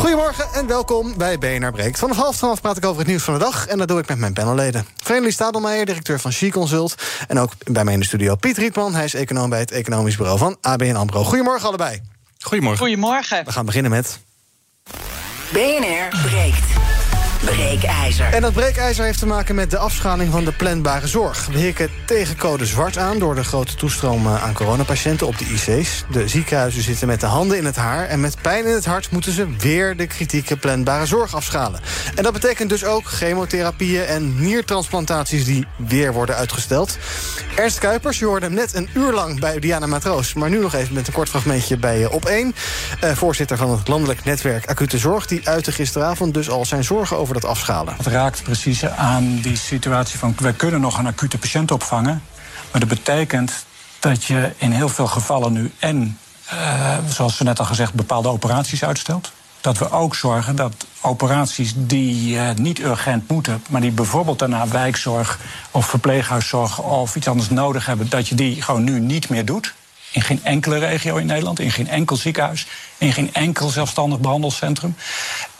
Goedemorgen en welkom bij BNR Breekt. Vanaf half twaalf praat ik over het nieuws van de dag... en dat doe ik met mijn panelleden. Vreemdelie Stadelmeijer, directeur van She Consult... en ook bij mij in de studio Piet Rietman. Hij is econoom bij het economisch bureau van ABN AMRO. Goedemorgen allebei. Goedemorgen. Goedemorgen. We gaan beginnen met... BNR breekt. Breekijzer. En dat breekijzer heeft te maken met de afschaling van de planbare zorg. We hikken tegen code zwart aan door de grote toestroom eh, aan coronapatiënten op de IC's. De ziekenhuizen zitten met de handen in het haar... en met pijn in het hart moeten ze weer de kritieke planbare zorg afschalen. En dat betekent dus ook chemotherapieën en niertransplantaties... die weer worden uitgesteld. Ernst Kuipers, je hoorde hem net een uur lang bij Diana Matroos... maar nu nog even met een kort fragmentje bij uh, Op1. Uh, voorzitter van het landelijk netwerk Acute Zorg... die uitte gisteravond dus al zijn zorgen over dat afschalen. Het raakt precies aan die situatie van... wij kunnen nog een acute patiënt opvangen... maar dat betekent dat je in heel veel gevallen nu... en, uh, zoals we net al gezegd, bepaalde operaties uitstelt. Dat we ook zorgen dat operaties die uh, niet urgent moeten... maar die bijvoorbeeld daarna wijkzorg of verpleeghuiszorg... of iets anders nodig hebben, dat je die gewoon nu niet meer doet. In geen enkele regio in Nederland, in geen enkel ziekenhuis... in geen enkel zelfstandig behandelcentrum.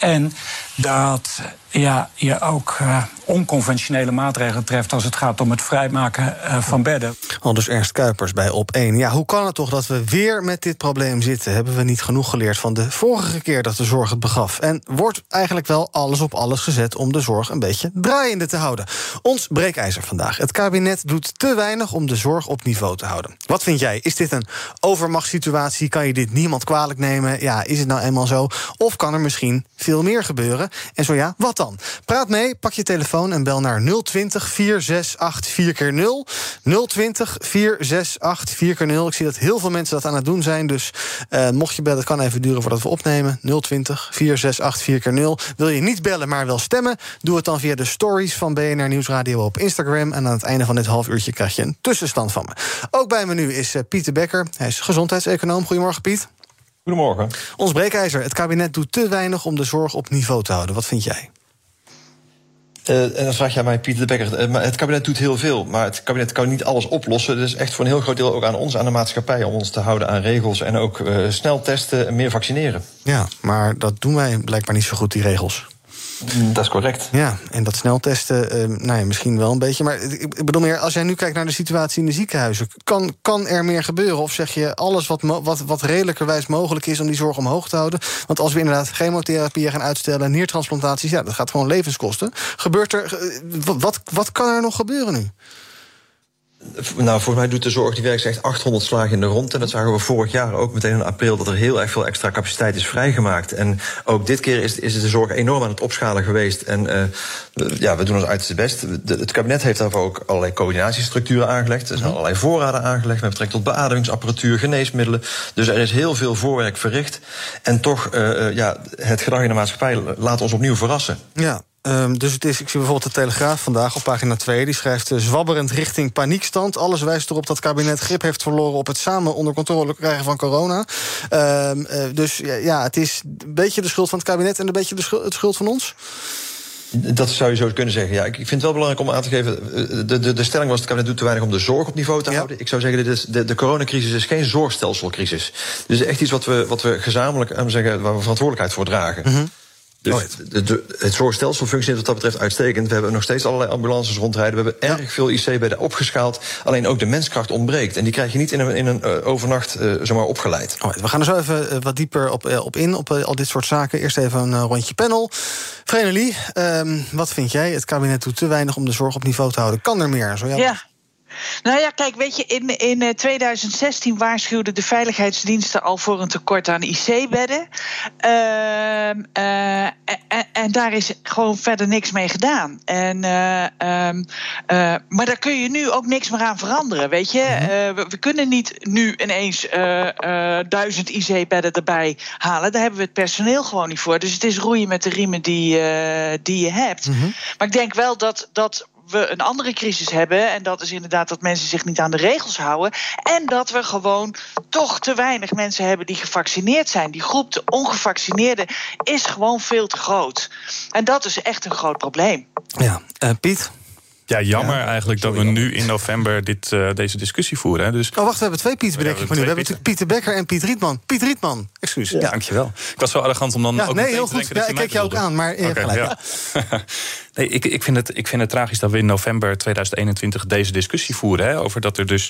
En dat ja, je ook uh, onconventionele maatregelen treft als het gaat om het vrijmaken uh, van bedden. Al dus Ernst Kuipers bij Op 1. Ja, hoe kan het toch dat we weer met dit probleem zitten? Hebben we niet genoeg geleerd van de vorige keer dat de zorg het begaf? En wordt eigenlijk wel alles op alles gezet om de zorg een beetje draaiende te houden? Ons breekijzer vandaag. Het kabinet doet te weinig om de zorg op niveau te houden. Wat vind jij? Is dit een overmachtssituatie? Kan je dit niemand kwalijk nemen? Ja, is het nou eenmaal zo? Of kan er misschien meer gebeuren? En zo ja, wat dan? Praat mee, pak je telefoon en bel naar 020 468 4 0 020 468 4 0 Ik zie dat heel veel mensen dat aan het doen zijn. Dus uh, mocht je bellen, het kan even duren voordat we opnemen. 020 468 4 0 Wil je niet bellen, maar wel stemmen? Doe het dan via de stories van BNR Nieuwsradio op Instagram. En aan het einde van dit half uurtje krijg je een tussenstand van me. Ook bij me nu is uh, Pieter Becker. Hij is gezondheidseconoom. Goedemorgen, Piet. Goedemorgen. Ons breekijzer. Het kabinet doet te weinig om de zorg op niveau te houden. Wat vind jij? Uh, en dan vraag je aan mij, Pieter de Bekker. Uh, het kabinet doet heel veel, maar het kabinet kan niet alles oplossen. Het is echt voor een heel groot deel ook aan ons, aan de maatschappij, om ons te houden aan regels en ook uh, snel testen en meer vaccineren. Ja, maar dat doen wij blijkbaar niet zo goed, die regels. Dat is correct. Ja, en dat sneltesten, uh, nou ja, misschien wel een beetje. Maar ik bedoel meer, als jij nu kijkt naar de situatie in de ziekenhuizen... kan, kan er meer gebeuren? Of zeg je alles wat, wat, wat redelijkerwijs mogelijk is... om die zorg omhoog te houden? Want als we inderdaad chemotherapieën gaan uitstellen... niertransplantaties, ja, dat gaat gewoon levenskosten. Gebeurt er... Wat, wat kan er nog gebeuren nu? Nou, volgens mij doet de zorg die werkt echt 800 slagen in de rond. En dat zagen we vorig jaar ook meteen in april... dat er heel erg veel extra capaciteit is vrijgemaakt. En ook dit keer is, is de zorg enorm aan het opschalen geweest. En uh, ja, we doen ons uiterste best. De, het kabinet heeft daarvoor ook allerlei coördinatiestructuren aangelegd. Er zijn allerlei voorraden aangelegd... met betrekking tot beademingsapparatuur, geneesmiddelen. Dus er is heel veel voorwerk verricht. En toch, uh, ja, het gedrag in de maatschappij laat ons opnieuw verrassen. Ja, Um, dus het is, ik zie bijvoorbeeld de Telegraaf vandaag op pagina 2. Die schrijft uh, zwabberend richting paniekstand. Alles wijst erop dat het kabinet grip heeft verloren... op het samen onder controle krijgen van corona. Um, uh, dus ja, ja, het is een beetje de schuld van het kabinet... en een beetje de schuld, het schuld van ons. Dat zou je zo kunnen zeggen. Ja, ik vind het wel belangrijk om aan te geven. De, de, de stelling was: het kabinet doet te weinig om de zorg op niveau te ja. houden. Ik zou zeggen: dit is, de, de coronacrisis is geen zorgstelselcrisis. Dit is echt iets wat we, wat we gezamenlijk zeggen, waar we verantwoordelijkheid voor dragen. Mm -hmm. Dus oh, het, de, het zorgstelsel functioneert wat dat betreft uitstekend. We hebben nog steeds allerlei ambulances rondrijden. We hebben erg veel IC-bedden opgeschaald. Alleen ook de menskracht ontbreekt. En die krijg je niet in een, in een uh, overnacht uh, zomaar opgeleid. Oh, we gaan er zo even uh, wat dieper op, op in, op al dit soort zaken. Eerst even een rondje panel. Vrenelie, um, wat vind jij? Het kabinet doet te weinig om de zorg op niveau te houden. Kan er meer? Zo, ja. ja. Nou ja, kijk, weet je, in, in 2016 waarschuwden de veiligheidsdiensten al voor een tekort aan IC-bedden. Ehm, uh, en, en, daar is gewoon verder niks mee gedaan. En, uh, um, uh, maar daar kun je nu ook niks meer aan veranderen, weet je. Mhm. We, we, kunnen niet nu ineens duizend IC-bedden erbij halen. Daar hebben we het personeel gewoon niet voor. Dus het is roeien met de riemen die, die je hebt. -hmm. Maar ik denk wel dat, dat we een andere crisis hebben. En dat is inderdaad dat mensen zich niet aan de regels houden. En dat we gewoon toch te weinig mensen hebben die gevaccineerd zijn. Die groep de ongevaccineerden is gewoon veel te groot. En dat is echt een groot probleem. Ja, uh, Piet? Ja, jammer ja, eigenlijk dat we nu in november dit, uh, deze discussie voeren. Hè. Dus, oh, wacht, we hebben twee Piets, bedenk ik nu. We hebben natuurlijk Pieter Becker en Piet Rietman. Piet Rietman, excuus. Ja, ja. dankjewel. Ik was zo arrogant om dan ja, ook nee, heel goed. Ja, ik kijk jou ook aan, maar okay, gelijk, ja. nee, ik, ik, vind het, ik vind het tragisch dat we in november 2021 deze discussie voeren. Hè, over dat er dus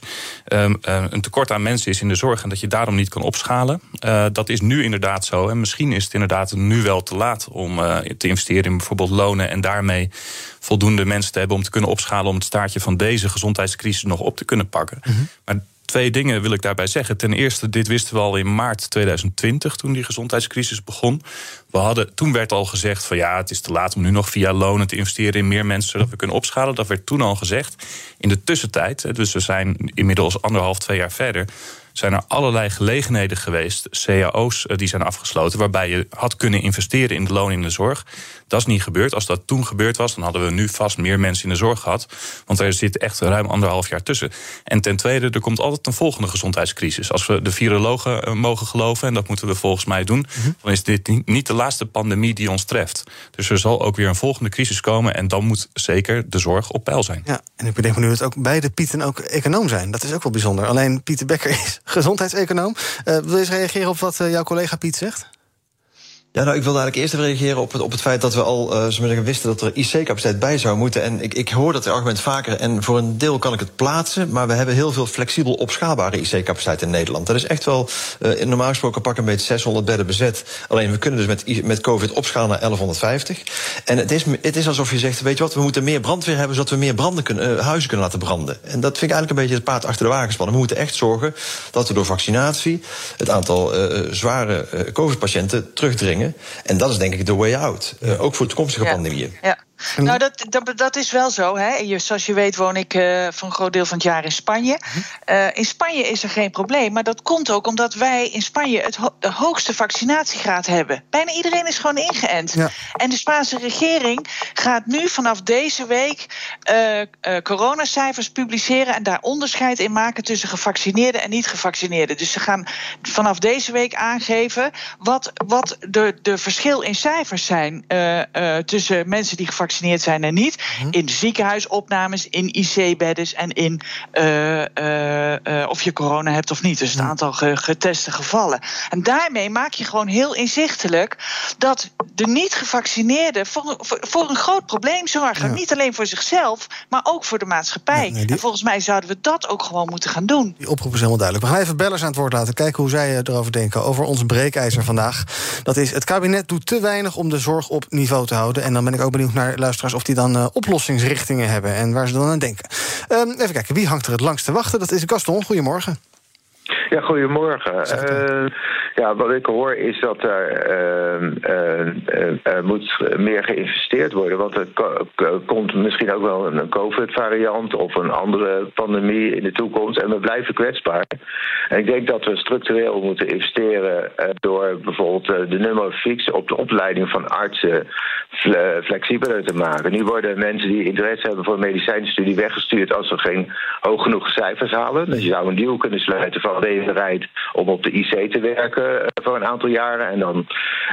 um, uh, een tekort aan mensen is in de zorg... en dat je daarom niet kan opschalen. Uh, dat is nu inderdaad zo. En misschien is het inderdaad nu wel te laat om uh, te investeren in bijvoorbeeld lonen... en daarmee voldoende mensen te hebben om te kunnen opschalen... om het staartje van deze gezondheidscrisis nog op te kunnen pakken. Mm -hmm. Maar twee dingen wil ik daarbij zeggen. Ten eerste, dit wisten we al in maart 2020, toen die gezondheidscrisis begon. We hadden, toen werd al gezegd van ja, het is te laat om nu nog via lonen te investeren in meer mensen, zodat we kunnen opschalen. Dat werd toen al gezegd. In de tussentijd, dus we zijn inmiddels anderhalf, twee jaar verder, zijn er allerlei gelegenheden geweest, cao's die zijn afgesloten, waarbij je had kunnen investeren in de loon in de zorg. Dat is niet gebeurd. Als dat toen gebeurd was, dan hadden we nu vast meer mensen in de zorg gehad. Want er zit echt ruim anderhalf jaar tussen. En ten tweede, er komt altijd een volgende gezondheidscrisis. Als we de virologen mogen geloven, en dat moeten we volgens mij doen, mm-hmm. dan is dit niet de laatste pandemie die ons treft. Dus er zal ook weer een volgende crisis komen. En dan moet zeker de zorg op peil zijn. Ja, en ik bedenk me nu dat ook beide Pieten ook econoom zijn. Dat is ook wel bijzonder. Alleen Pieter Becker is gezondheidseconoom. Uh, wil je eens reageren op wat uh, jouw collega Piet zegt? Ja, nou, ik wilde eigenlijk eerst even reageren op het, op het feit dat we al uh, zeggen, wisten dat er IC-capaciteit bij zou moeten. En ik, ik hoor dat argument vaker en voor een deel kan ik het plaatsen. Maar we hebben heel veel flexibel opschaalbare IC-capaciteit in Nederland. Dat is echt wel, uh, normaal gesproken pak een beetje 600 bedden bezet. Alleen we kunnen dus met, met COVID opschalen naar 1150. En het is, het is alsof je zegt, weet je wat, we moeten meer brandweer hebben zodat we meer branden kunnen, uh, huizen kunnen laten branden. En dat vind ik eigenlijk een beetje het paard achter de wagen spannen. We moeten echt zorgen dat we door vaccinatie het aantal zware COVID-patiënten terugdringen. En dat is denk ik de way out. Uh, ook voor toekomstige ja. pandemieën. Ja. Nou, dat, dat, dat, is wel zo. Hè. Je, zoals je weet woon ik uh, voor een groot deel van het jaar in Spanje. Uh, in Spanje is er geen probleem. Maar dat komt ook omdat wij in Spanje het ho de hoogste vaccinatiegraad hebben. Bijna iedereen is gewoon ingeënt. Ja. En de Spaanse regering gaat nu vanaf deze week uh, coronacijfers publiceren... en daar onderscheid in maken tussen gevaccineerden en niet gevaccineerden. Dus ze gaan vanaf deze week aangeven... wat, wat de, de verschil in cijfers zijn tussen mensen die gevaccineerd gevaccineerd zijn en niet. -hmm. In ziekenhuisopnames, in IC-bedden en in uh, uh, of je corona hebt of niet. Dus het aantal geteste gevallen. En daarmee maak je gewoon heel inzichtelijk dat de niet-gevaccineerden voor, voor, voor, een groot probleem zorgen. Ja. Niet alleen voor zichzelf, maar ook voor de maatschappij. Ja, nee, die... En volgens mij zouden we dat ook gewoon moeten gaan doen. Die oproep is helemaal duidelijk. We gaan even bellers aan het woord laten. Kijken hoe zij erover denken. Over ons breekijzer vandaag. Dat is: het kabinet doet te weinig om de zorg op niveau te houden. En dan ben ik ook benieuwd naar luisteraars of die dan uh, oplossingsrichtingen hebben en waar ze dan aan denken. Um, even kijken, wie hangt er het langst te wachten? Dat is Gaston. Goedemorgen. Ja, goedemorgen. Uh, ja, wat ik hoor is dat er, uh, er moet meer geïnvesteerd worden. Want er komt misschien ook wel een COVID-variant of een andere pandemie in de toekomst. En we blijven kwetsbaar. En ik denk dat we structureel moeten investeren door bijvoorbeeld de nummer fix op de opleiding van artsen flexibeler te maken. Nu worden mensen die interesse hebben voor een medicijnstudie weggestuurd als ze geen hoog genoeg cijfers halen. Dus je zou een deal kunnen sluiten van ben je om op de IC te werken voor een aantal jaren. En dan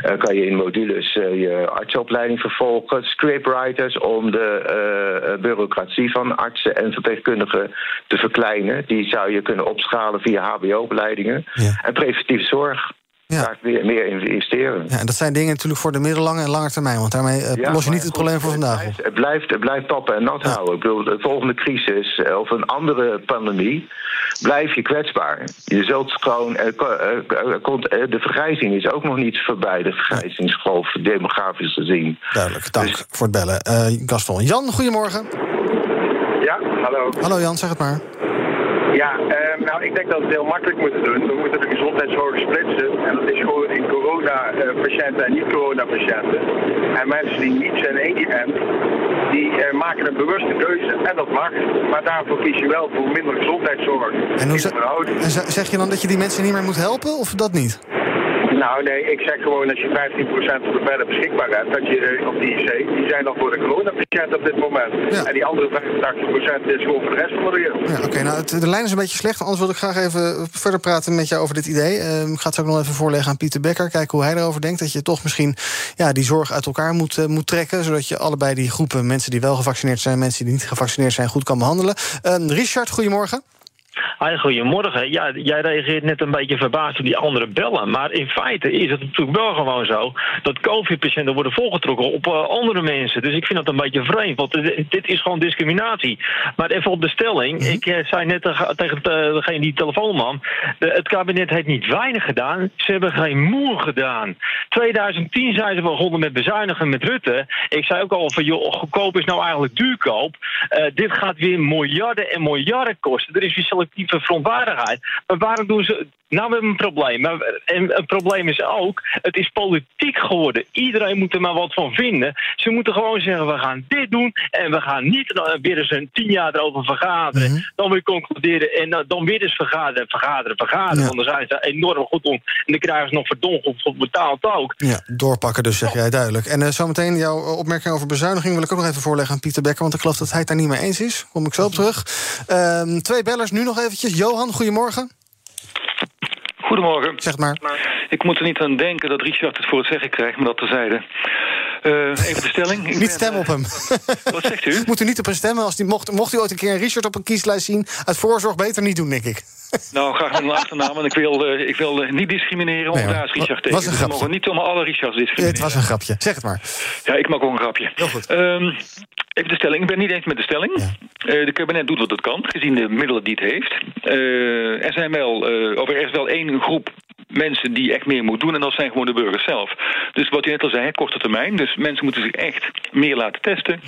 uh, kan je in modules uh, je artsopleiding vervolgen. Scriptwriters om de bureaucratie van artsen en verpleegkundigen te verkleinen. Die zou je kunnen opschalen via HBO-opleidingen. Ja. En preventieve zorg. Ja. Daar weer meer investeren. Ja, en dat zijn dingen natuurlijk voor de middellange en lange termijn. Want daarmee uh, ja, los je niet het probleem voor vandaag. Het blijft, het blijft, het blijft tappen en nat ja. houden. Ik bedoel, de volgende crisis of een andere pandemie blijf je kwetsbaar. Je zult gewoon. Uh, uh, komt, de vergrijzing is ook nog niet voorbij, de vergrijzingsgolf, demografisch gezien. Duidelijk, dank dus, voor het bellen. Gaston. Jan, goedemorgen. Ja, hallo. Hallo Jan, zeg het maar. Ja, eh, nou, ik denk dat we het heel makkelijk moeten doen. We moeten de gezondheidszorg splitsen. En dat is gewoon in corona-patiënten en niet-corona-patiënten. En mensen die niet zijn ingeënt, die eh, maken een bewuste keuze. En dat mag. Maar daarvoor kies je wel voor minder gezondheidszorg. En, hoe en ze- zeg je dan dat je die mensen niet meer moet helpen, of dat niet? Nou, nee, ik zeg gewoon als je 15% van de bedden beschikbaar hebt, dat je op die IC, die zijn dan voor de coronapatiënt op dit moment. Ja. En die andere 85% is gewoon voor de rest van de wereld. Ja, oké. nou, het- de lijn is een beetje slecht. Anders wil ik graag even verder praten met jou over dit idee. Ehm, ik ga het ook nog even voorleggen aan Pieter Becker. Kijken hoe hij erover denkt. Dat je toch misschien ja, die zorg uit elkaar moet, eh, moet trekken. Zodat je allebei die groepen, mensen die wel gevaccineerd zijn... mensen die niet gevaccineerd zijn, goed kan behandelen. Ehm, Richard, goedemorgen. Hi, goedemorgen. Ja, jij reageert net een beetje verbaasd op die andere bellen. Maar in feite is het natuurlijk wel gewoon zo dat COVID-patiënten worden volgetrokken op eh, andere mensen. Dus ik vind dat een beetje vreemd, want dit, is gewoon discriminatie. Maar even op de stelling. Ik eh, zei net tegen, tegen eh, degene die telefoonnam. De, het kabinet heeft niet weinig gedaan. Ze hebben geen moer gedaan. 2010 zijn ze begonnen met bezuinigen met Rutte. Ik zei ook al van, joh, goedkoop is nou eigenlijk duurkoop. Dit gaat weer miljarden en miljarden kosten. Er is weer selectieve verontwaardigheid. Maar waarom doen ze... Nou, we hebben een probleem. Maar, en het probleem is ook, het is politiek geworden. Iedereen moet er maar wat van vinden. Ze moeten gewoon zeggen, we gaan dit doen... en we gaan niet eh, weer eens een tien jaar erover vergaderen. Dan weer concluderen en eh, dan weer eens vergaderen, vergaderen, vergaderen. Ja. Want dan zijn ze enorm goed om. En dan krijgen ze nog verdomd betaald ook. Ja, doorpakken dus, zeg jij duidelijk. En eh, zometeen jouw opmerking over bezuiniging... wil ik ook nog even voorleggen aan Pieter Becker... want ik geloof dat hij het daar niet mee eens is. Kom ik zo op terug. Ehm, twee bellers nu nog eventjes. Johan, goedemorgen. Goedemorgen. Zeg maar. Ik moet er niet aan denken dat Richard het voor het zeggen krijgt, maar dat terzijde. Eh even de stelling. Ik Niet stemmen op hem. Wat zegt u? Moet u niet op hem stemmen. Als die, mocht, mocht u ooit een keer een Richard op een kieslijst zien... uit voorzorg beter niet doen, denk ik. Nou, graag met een achternaam. En ik wil, eh, ik wil eh, niet discrimineren, Nee, daar is. Richard Was tegen. een Dus we grapje. mogen niet zomaar alle Richards Het discrimineren. was een grapje. Zeg het maar. Ja, ik maak ook een grapje. Heel goed. Ehm, even de stelling. Ik ben het niet eens met de stelling. Eh, de kabinet doet wat het kan, gezien de middelen die het heeft. Eh, er zijn wel, eh, of er is wel één groep mensen die echt meer moet doen. En dat zijn gewoon de burgers zelf. Dus wat u net al zei, korte termijn. Dus mensen moeten zich echt meer laten testen.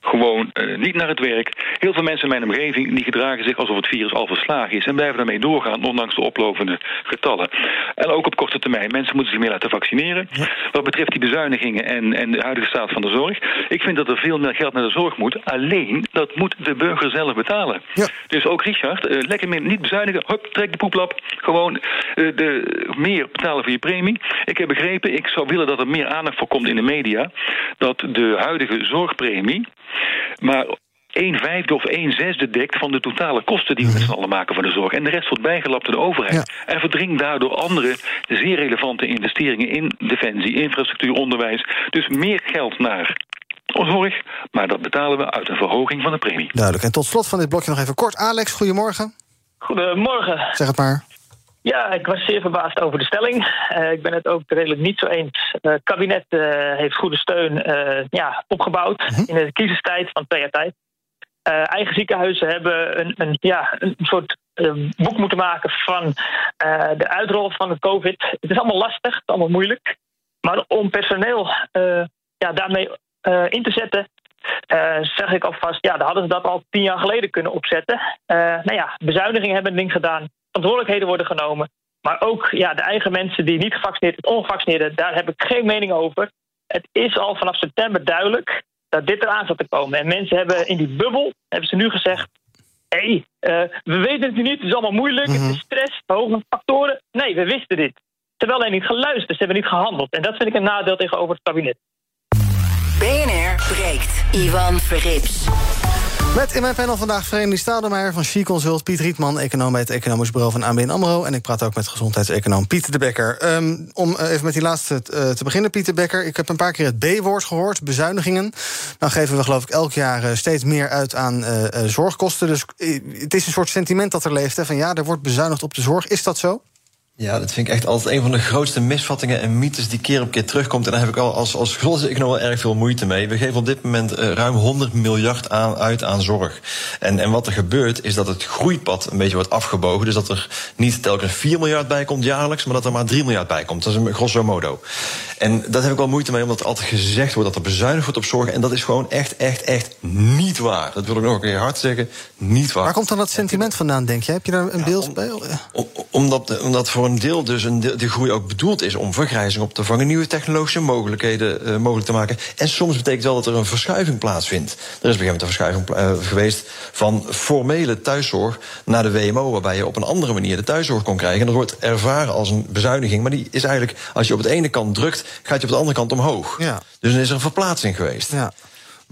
Gewoon eh, niet naar het werk. Heel veel mensen in mijn omgeving die gedragen zich alsof het virus al verslagen is. En blijven daarmee doorgaan, ondanks de oplopende getallen. En ook op korte termijn. Mensen moeten zich meer laten vaccineren. Wat betreft die bezuinigingen en, en de huidige staat van de zorg. Ik vind dat er veel meer geld naar de zorg moet. Alleen, dat moet de burger zelf betalen. Dus ook Richard, eh, lekker meer niet bezuinigen. Hop, trek de poeplap. Gewoon eh, de, meer betalen voor je premie. Ik heb begrepen, ik zou willen dat er meer aandacht voor komt in de media. Dat de huidige zorgpremie maar een vijfde of een zesde dekt van de totale kosten die we met z'n allen maken voor de zorg. En de rest wordt bijgelapt door de overheid. En verdringt daardoor andere zeer relevante investeringen in defensie, infrastructuur, onderwijs. Dus meer geld naar zorg, maar dat betalen we uit een verhoging van de premie. Duidelijk. En tot slot van dit blokje nog even kort. Alex, goedemorgen. Goedemorgen. Zeg het maar. Ja, ik was zeer verbaasd over de stelling. Eh, ik ben het ook redelijk niet zo eens. Eh, het kabinet eh, heeft goede steun ja, opgebouwd in de crisistijd van twee jaar tijd. Eigen ziekenhuizen hebben een, een, ja, een soort boek moeten maken van de uitrol van het COVID. Het is allemaal lastig, het is allemaal moeilijk. Maar om personeel ja, daarmee in te zetten, eh, zeg ik alvast, ja, dan hadden ze dat al tien jaar geleden kunnen opzetten. Eh, nou ja, bezuinigingen hebben een ding gedaan, verantwoordelijkheden worden genomen. Maar ook ja, de eigen mensen die niet gevaccineerd zijn, ongevaccineerden, daar heb ik geen mening over. Het is al vanaf september duidelijk dat dit eraan zat te komen. En mensen hebben in die bubbel, hebben ze nu gezegd... hé, hey, eh, we weten het nu niet, het is allemaal moeilijk, het is stress, hoge factoren. Nee, we wisten dit. Ze hebben alleen niet geluisterd, ze hebben niet gehandeld. En dat vind ik een nadeel tegenover het kabinet. BNR breekt. Ivan Verrips. Met in mijn panel vandaag Vereniging Stadelmeijer van She Consult... Piet Rietman, econoom bij het economisch bureau van ABN AMRO... en ik praat ook met gezondheidseconoom Pieter de Bekker. Ehm, om eh, even met die laatste eh, te beginnen, Pieter Bekker. Ik heb een paar keer het B-woord gehoord, bezuinigingen. Nou geven we geloof ik elk jaar eh, steeds meer uit aan zorgkosten. Dus het is een soort sentiment dat er leeft, van ja, er wordt bezuinigd op de zorg. Is dat zo? Ja, dat vind ik echt altijd een van de grootste misvattingen en mythes die keer op keer terugkomt. En daar heb ik al als, als gezondheidseconoom wel erg veel moeite mee. We geven op dit moment eh, ruim 100 miljard aan, uit aan zorg. En, en wat er gebeurt is dat het groeipad een beetje wordt afgebogen. Dus dat er niet telkens 4 miljard bij komt jaarlijks, maar dat er maar 3 miljard bij komt. Dat is een grosso modo. En daar heb ik wel moeite mee, omdat er altijd gezegd wordt dat er bezuinigd wordt op zorg. En dat is gewoon echt, echt, echt niet waar. Dat wil ik nog een keer hard zeggen. Niet waar. Waar komt dan dat sentiment vandaan, denk je? Heb je daar een beeld bij? Om- Omdat, omdat voor een deel dus een deel, die groei ook bedoeld is om vergrijzing op te vangen, nieuwe technologische mogelijkheden eh, mogelijk te maken. En soms betekent wel dat er een verschuiving plaatsvindt. Er is op een gegeven moment een verschuiving eh, geweest van formele thuiszorg naar de WMO, waarbij je op een andere manier de thuiszorg kon krijgen. En dat wordt ervaren als een bezuiniging. Maar die is eigenlijk, als je op de ene kant drukt, gaat je op de andere kant omhoog. Ja. Dus dan is er een verplaatsing geweest. Ja.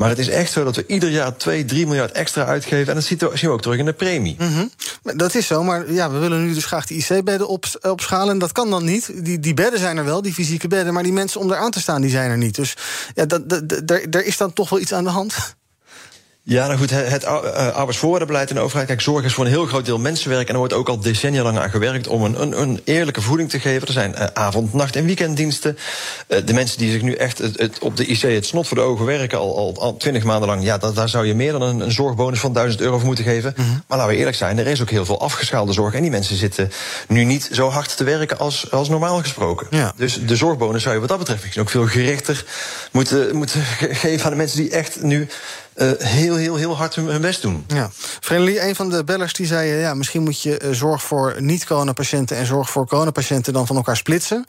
Maar het is echt zo dat we ieder jaar 2, 3 miljard extra uitgeven. En dat zien we ook terug in de premie. Mhm. Dat is zo, maar ja, we willen nu dus graag die IC-bedden op, opschalen. En dat kan dan niet. Die, die bedden zijn er wel, die fysieke bedden. Maar die mensen om daar aan te staan, die zijn er niet. Dus ja, daar is dan toch wel iets aan de hand. Ja, nou goed, het, eh, arbeidsvoorwaardenbeleid in de overheid. Kijk, zorg is voor een heel groot deel mensenwerk. En er wordt ook al decennia lang aan gewerkt om een, een, een eerlijke voeding te geven. Er zijn eh, avond-, nacht- en weekenddiensten. Eh, de mensen die zich nu echt het, het- op de IC het snot voor de ogen werken, al, al, al 20 maanden lang. Ja, dat, daar zou je meer dan een, een zorgbonus van 1000 euro voor moeten geven. Maar laten we eerlijk zijn, er is ook heel veel afgeschaalde zorg. En die mensen zitten nu niet zo hard te werken als, als normaal gesproken. Ja. Dus de zorgbonus zou je wat dat betreft misschien ook veel gerichter moeten, moeten ge- geven aan de mensen die echt nu eh, heel, heel, heel hard hun, best doen. Ja. Een van de bellers die zei... eh, ja, misschien moet je eh, zorg voor niet-coronapatiënten... en zorg voor coronapatiënten dan van elkaar splitsen.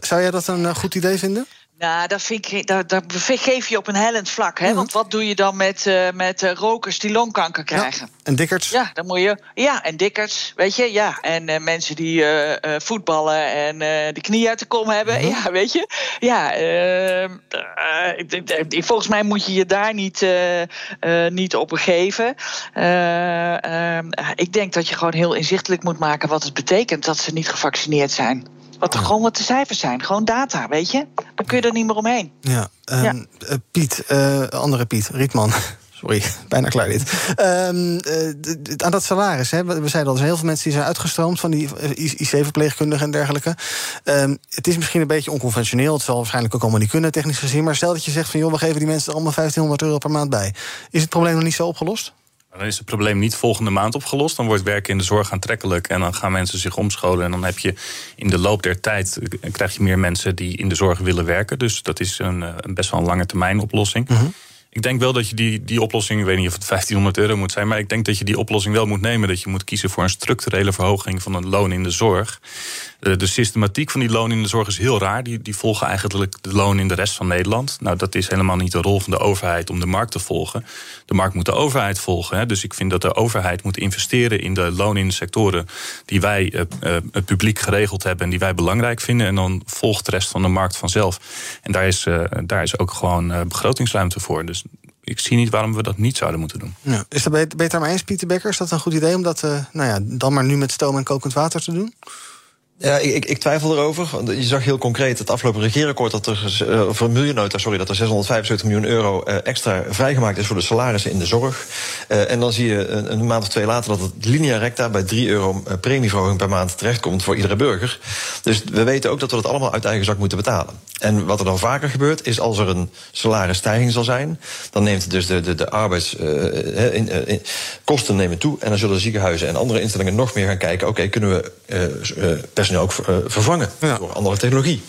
Zou jij dat een goed idee vinden? Nou, dat vind ik, geef je op een hellend vlak. Hè? Want wat doe je dan met, eh, met eh, rokers die longkanker krijgen? En dikkerts? Ja, dan moet je. Ja, en dikkerts, weet je, ja. En eh, mensen die voetballen en de knie uit de kom hebben, ja, weet je. Ja, eh, eh, ik- volgens mij moet je je daar niet, niet op begeven. Eh, eh, ik denk dat je gewoon heel inzichtelijk moet maken wat het betekent dat ze niet gevaccineerd zijn. Wat er gewoon wat de cijfers zijn, gewoon data, weet je. Dan kun je er niet meer omheen. Ja. ehm, Ja. eh, Piet, eh, andere Piet, Rietman. Sorry, bijna klaar dit. Ehm, eh, aan dat salaris, hè, we zeiden al, er zijn heel veel mensen die zijn uitgestroomd van die eh, IC-verpleegkundigen en dergelijke. Ehm, het is misschien een beetje onconventioneel, het zal waarschijnlijk ook allemaal niet kunnen, technisch gezien. Maar stel dat je zegt van joh, we geven die mensen er allemaal 1500 euro per maand bij. Is het probleem nog niet zo opgelost? Dan is het probleem niet volgende maand opgelost. Dan wordt werken in de zorg aantrekkelijk. En dan gaan mensen zich omscholen. En dan heb je in de loop der tijd eh, krijg je meer mensen die in de zorg willen werken. Dus dat is een, eh, een best wel een lange termijn oplossing. Ik denk wel dat je die, die oplossing, ik weet niet of het 1500 euro moet zijn, maar ik denk dat je die oplossing wel moet nemen. Dat je moet kiezen voor een structurele verhoging van het loon in de zorg. De, de systematiek van die loon in de zorg is heel raar. Die, die volgen eigenlijk de loon in de rest van Nederland. Nou, dat is helemaal niet de rol van de overheid om de markt te volgen. De markt moet de overheid volgen. Hè. Dus ik vind dat de overheid moet investeren in de loon in de sectoren die wij eh, eh, het publiek geregeld hebben en die wij belangrijk vinden. En dan volgt de rest van de markt vanzelf. En daar is, eh, daar is ook gewoon eh, begrotingsruimte voor. Dus ik zie niet waarom we dat niet zouden moeten doen. Ja. Is dat beter, beter maar eens, Pieter Becker? Is dat een goed idee om dat eh, nou ja, dan maar nu met stoom en kokend water te doen? Ja, ik, ik, twijfel erover. Je zag heel concreet het afgelopen regeerakkoord dat er eh, voor een sorry, dat er 675 miljoen euro eh, extra vrijgemaakt is voor de salarissen in de zorg. Eh, en dan zie je een, een maand of twee later dat het linea recta bij 3 euro premieverhoging per maand terechtkomt voor iedere burger. Dus we weten ook dat we dat allemaal uit eigen zak moeten betalen. En wat er dan vaker gebeurt, is als er een salarisstijging zal zijn, dan neemt dus de, de, de arbeidskosten nemen toe. En dan zullen ziekenhuizen en andere instellingen nog meer gaan kijken: oké, kunnen we eh, personeel ook eh, vervangen door andere technologie?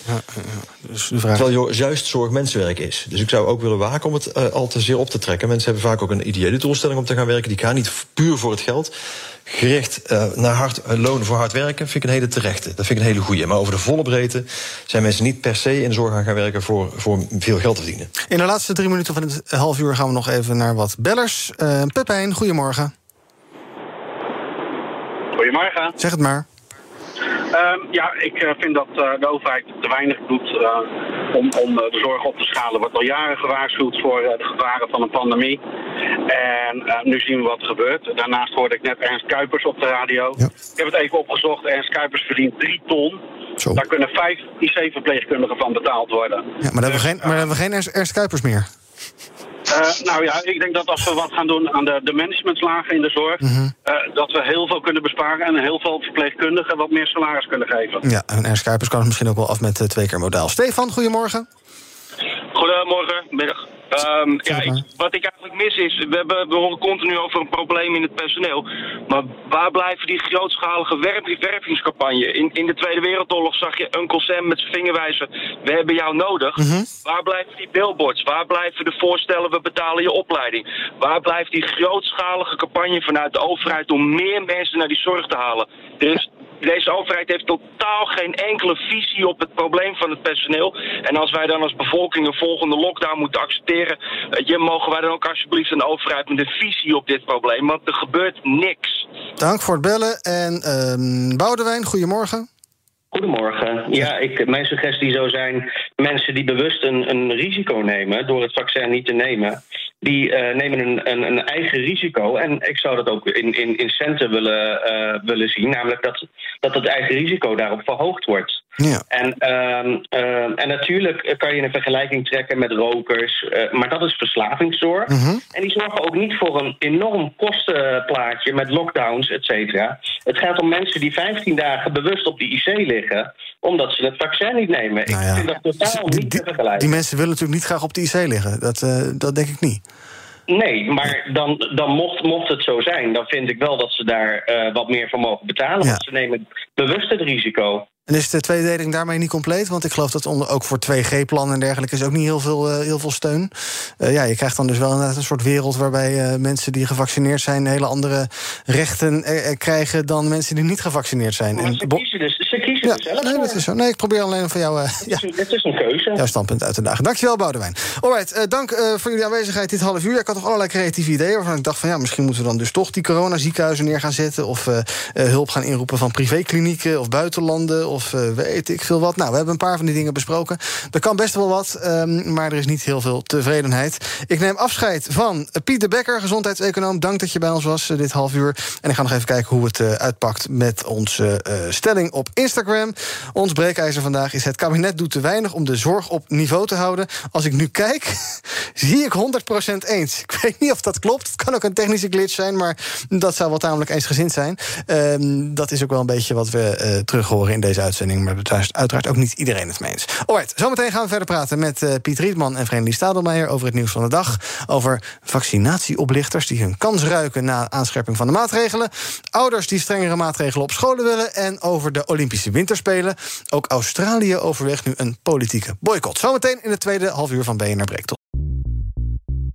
Dus de vraag... Terwijl juist zorg mensenwerk is. Dus ik zou ook willen waken om het eh, al te zeer op te trekken. Mensen hebben vaak ook een ideële doelstelling om te gaan werken. Die gaan niet puur voor het geld. Gericht eh, naar hard loon voor hard werken vind ik een hele terechte. Dat vind ik een hele goede. Maar over de volle breedte zijn mensen niet per se in de zorg gaan gaan werken voor, voor veel geld te verdienen. In de laatste drie minuten van het half uur gaan we nog even naar wat bellers. Eh Pepijn, goedemorgen. Goedemorgen. Zeg het maar. Ehm, ja, ik eh, vind dat eh, de overheid te weinig doet eh, om, om de zorg op te schalen. Er wordt al jaren gewaarschuwd voor de gevaren van een pandemie. En nu zien we wat er gebeurt. Daarnaast hoorde ik net Ernst Kuipers op de radio. Ik heb het even opgezocht. Ernst Kuipers verdient 3 ton. Daar kunnen vijf IC-verpleegkundigen van betaald worden. Ja, maar dan hebben we geen, maar hebben we geen Ernst, Ernst Kuipers meer. Eh, nou ja, ik denk dat als we wat gaan doen aan de, de managementslagen in de zorg, Mhm. eh, dat we heel veel kunnen besparen en heel veel verpleegkundigen wat meer salaris kunnen geven. Ja, en Ernst Kuipers kan het misschien ook wel af met eh, twee keer modaal. Stefan, goedemorgen. Goedemorgen, middag. Ehm, ja, ik- wat ik eigenlijk mis is, we, hebben, we horen continu over een probleem in het personeel. Maar waar blijven die grootschalige werp, wervingscampagne? In, in de Tweede Wereldoorlog zag je Uncle Sam met zijn vinger wijzen, we hebben jou nodig. Waar blijven die billboards? Waar blijven de voorstellen, we betalen je opleiding? Waar blijft die grootschalige campagne vanuit de overheid om meer mensen naar die zorg te halen? Er is deze overheid heeft totaal geen enkele visie op het probleem van het personeel. En als wij dan als bevolking een volgende lockdown moeten accepteren, weet je, mogen wij dan ook alsjeblieft een overheid met een visie op dit probleem? Want er gebeurt niks. Dank voor het bellen. En ehm Boudewijn, goedemorgen. Goedemorgen. Ja, ik, mijn suggestie zou zijn: mensen die bewust een, een risico nemen door het vaccin niet te nemen, die eh, nemen een, een, een eigen risico. En ik zou dat ook in, in, in centen willen, eh, willen zien, namelijk dat, dat het eigen risico daarop verhoogd wordt. Ja. En, ehm, ehm, en natuurlijk kan je een vergelijking trekken met rokers, eh, maar dat is verslavingszorg. En die zorgen ook niet voor een enorm kostenplaatje met lockdowns, et cetera. Het gaat om mensen die 15 dagen bewust op de IC liggen, omdat ze het vaccin niet nemen. Ik vind dat totaal niet te vergelijken. Die mensen willen natuurlijk niet graag op de IC liggen. Dat, eh, dat denk ik niet. Nee, maar dan, dan mocht, mocht het zo zijn, dan vind ik wel dat ze daar eh, wat meer voor mogen betalen. Want ze nemen bewust het risico. En is de tweedeling daarmee niet compleet? Want ik geloof dat onder, ook voor 2G-plannen en dergelijke is ook niet heel veel, eh, heel veel steun. Eh, ja, je krijgt dan dus wel inderdaad een soort wereld waarbij eh, mensen die gevaccineerd zijn hele andere rechten krijgen dan mensen die niet gevaccineerd zijn. En Ze kiezen dus, ze kiezen Ja, zelf nee, voor. dat is zo. Nee, ik probeer alleen van jou. eh, een, het is een keuze. jouw standpunt uit te dagen. Dankjewel, Boudewijn. Alright, eh, dank eh, voor jullie aanwezigheid dit half uur. Ik had nog allerlei creatieve ideeën waarvan ik dacht van ja, misschien moeten we dan dus toch die coronaziekenhuizen neer gaan zetten of hulp gaan inroepen van privéklinieken of buitenlanden of weet ik veel wat. Nou, we hebben een paar van die dingen besproken. Er kan best wel wat, ehm, maar er is niet heel veel tevredenheid. Ik neem afscheid van Piet de Bekker, gezondheidseconoom. Dank dat je bij ons was dit half uur. En ik ga nog even kijken hoe het uitpakt met onze stelling op Instagram. Ons breekijzer vandaag is: het kabinet doet te weinig om de zorg op niveau te houden. Als ik nu kijk, zie ik 100% eens. Ik weet niet of dat klopt. Het kan ook een technische glitch zijn, maar dat zou wel tamelijk eensgezind zijn. Ehm, dat is ook wel een beetje wat we eh, terug horen in deze uitzending. Maar daar uiteraard ook niet iedereen het mee eens. Alright, zometeen gaan we verder praten met eh, Piet Rietman en Vreemdelie Stadelmeijer over het nieuws van de dag. Over vaccinatieoplichters die hun kans ruiken na aanscherping van de maatregelen. Ouders die strengere maatregelen op scholen willen. En over de Olympische Winterspelen. Ook Australië overweegt nu een politieke boycott. Zometeen in het tweede half uur van BNR Breekt.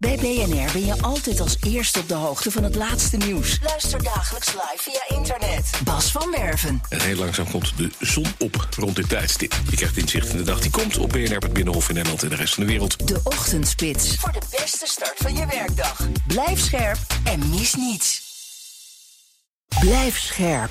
Bij BNR ben je altijd als eerste op de hoogte van het laatste nieuws. Luister dagelijks live via internet. Bas van Werven. En heel langzaam komt de zon op rond dit tijdstip. Je krijgt inzicht in de dag die komt op BNR, het Binnenhof in Nederland en de rest van de wereld. De Ochtendspits. Voor de beste start van je werkdag. Blijf scherp en mis niets. Blijf scherp.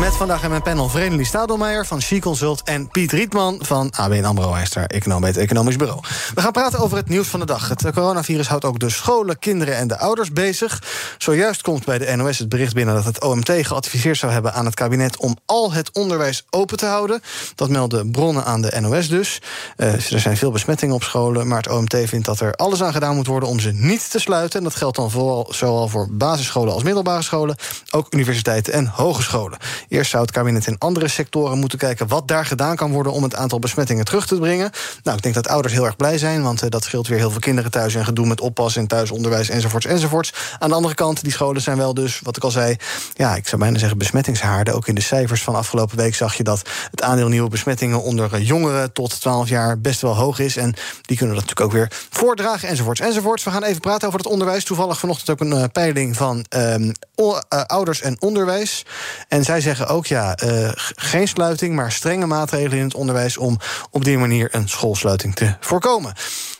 Met vandaag in mijn panel Vredelie Stadelmeijer van She Consult... en Piet Rietman van ABN AMRO. Economisch Bureau. We gaan praten over het nieuws van de dag. Het coronavirus houdt ook de scholen, kinderen en de ouders bezig. Zojuist komt bij de NOS het bericht binnen... dat het OMT geadviseerd zou hebben aan het kabinet... om al het onderwijs open te houden. Dat melden bronnen aan de NOS dus. Eh, er zijn veel besmettingen op scholen... maar het OMT vindt dat er alles aan gedaan moet worden... om ze niet te sluiten. En dat geldt dan vooral zowel voor basisscholen als middelbare scholen... ook universiteiten en hogescholen. Eerst zou het kabinet in andere sectoren moeten kijken wat daar gedaan kan worden om het aantal besmettingen terug te brengen. Nou, ik denk dat ouders heel erg blij zijn, want eh, dat scheelt weer heel veel kinderen thuis en gedoe met oppas en thuisonderwijs enzovoorts enzovoorts. Aan de andere kant, die scholen zijn wel dus, wat ik al zei, ja, ik zou bijna zeggen besmettingshaarden. Ook in de cijfers van afgelopen week zag je dat het aandeel nieuwe besmettingen onder eh, jongeren tot 12 jaar best wel hoog is. En die kunnen dat natuurlijk ook weer voordragen enzovoorts enzovoorts. We gaan even praten over het onderwijs. Toevallig vanochtend ook een eh, peiling van ehm, eh, ouders en onderwijs. En zij zeggen ook, ja, eh, geen sluiting, maar strenge maatregelen in het onderwijs om op die manier een schoolsluiting te voorkomen.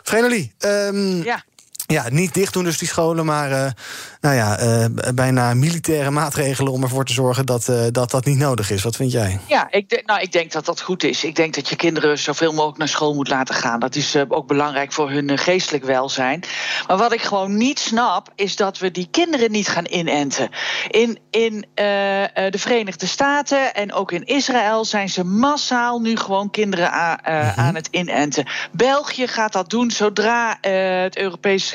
Vrenelie, ehm, ja. ja, niet dicht doen dus die scholen, maar eh, nou ja, eh, bijna militaire maatregelen om ervoor te zorgen dat, eh, dat dat niet nodig is. Wat vind jij? Ja, ik denk, nou, ik denk dat dat goed is. Ik denk dat je kinderen zoveel mogelijk naar school moet laten gaan. Dat is eh, ook belangrijk voor hun geestelijk welzijn. Maar wat ik gewoon niet snap, is dat we die kinderen niet gaan inenten. In, in de Verenigde Staten en ook in Israël zijn ze massaal nu gewoon kinderen eh, aan het inenten. België gaat dat doen zodra het Europese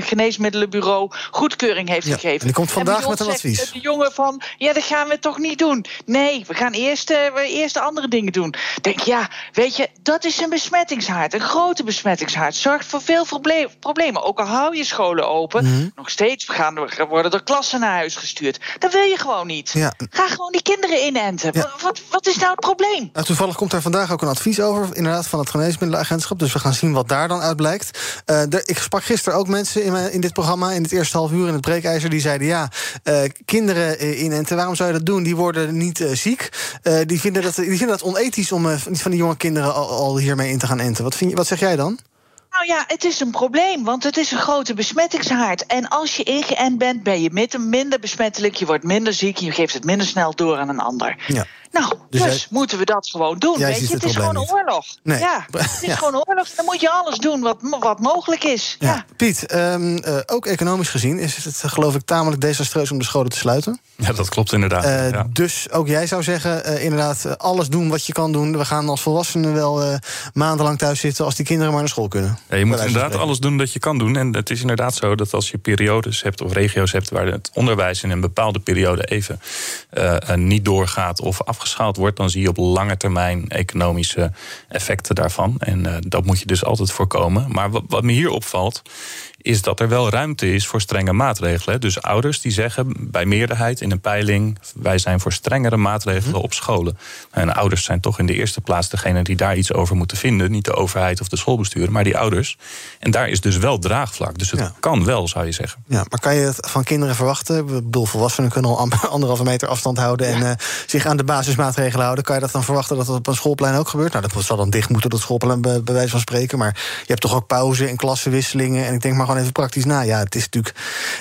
Geneesmiddelenbureau goedkeuring heeft Ja, gegeven. en die komt vandaag met een advies. De jongen van, ja, dat gaan we toch niet doen. Nee, we gaan eerst, we eerst de andere dingen doen. Denk, ja, weet je, dat is een besmettingshaard. Een grote besmettingshaard. Zorgt voor veel proble- problemen. Ook al hou je scholen open, Mhm. nog steeds gaan worden er klassen naar huis gestuurd. Dat wil je gewoon niet. Ja. Ga gewoon die kinderen inenten. Wat, wat, wat is nou het probleem? Nou, toevallig komt daar vandaag ook een advies over, inderdaad, van het Geneesmiddelenagentschap. Dus we gaan zien wat daar dan uit blijkt. Eh, ik sprak gisteren ook mensen in, mijn- in dit programma, in het eerste half uur in het breekijzer, die zeiden: ja, eh, kinderen eh, inenten, waarom zou je dat doen? Die worden niet eh, ziek. Die, vinden dat, die vinden dat onethisch om van die jonge kinderen al, al hiermee in te gaan enten. Wat, vind je, wat zeg jij dan? Nou ja, het is een probleem, want het is een grote besmettingshaard. En als je ingeënt bent, ben je minder besmettelijk, je wordt minder ziek, je geeft het minder snel door aan een ander. Ja. Nou, Dus dus, jij- moeten we dat gewoon doen. Weet je? het Het is gewoon een niet. oorlog. Nee. Ja, het is Ja. gewoon een oorlog. Dan moet je alles doen wat, wat mogelijk is. Ja. Piet, ehm, eh, ook economisch gezien is het geloof ik tamelijk desastreus om de scholen te sluiten. Ja, dat klopt inderdaad. Eh, ja. Dus ook jij zou zeggen, eh, inderdaad, alles doen wat je kan doen. We gaan als volwassenen wel eh, maandenlang thuis zitten als die kinderen maar naar school kunnen. Ja, je moet inderdaad spreken. alles doen dat je kan doen. En het is inderdaad zo dat als je periodes hebt of regio's hebt waar het onderwijs in een bepaalde periode even niet doorgaat of afgeschaald wordt, dan zie je op lange termijn economische effecten daarvan. En eh, dat moet je dus altijd voorkomen. Maar wat, wat me hier opvalt, is dat er wel ruimte is voor strenge maatregelen. Dus ouders die zeggen bij meerderheid in een peiling: wij zijn voor strengere maatregelen op scholen. En ouders zijn toch in de eerste plaats degene die daar iets over moeten vinden. Niet de overheid of de schoolbestuur, maar die ouders. En daar is dus wel draagvlak. Dus het kan wel, zou je zeggen. Ja, maar kan je het van kinderen verwachten? Ik bedoel, volwassenen kunnen al anderhalve meter afstand houden en eh, zich aan de basismaatregelen houden. Kan je dat dan verwachten dat dat op een schoolplein ook gebeurt? Nou, dat zal dan dicht moeten, dat schoolplein, bij, bij wijze van spreken. Maar je hebt toch ook pauze en klassenwisselingen. En ik denk maar gewoon even praktisch na. Ja, het is natuurlijk,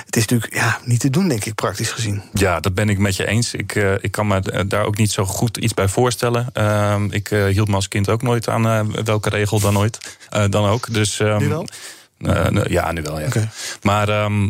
het is natuurlijk ja, niet te doen, denk ik, praktisch gezien. Ja, dat ben ik met je eens. Ik, eh, ik kan me eh, daar ook niet zo goed iets bij voorstellen. Ehm, ik eh, hield me als kind ook nooit aan welke regel dan ooit. dan ook. Dus, ehm, Nu wel? ja, nu wel, ja. Maar ehm,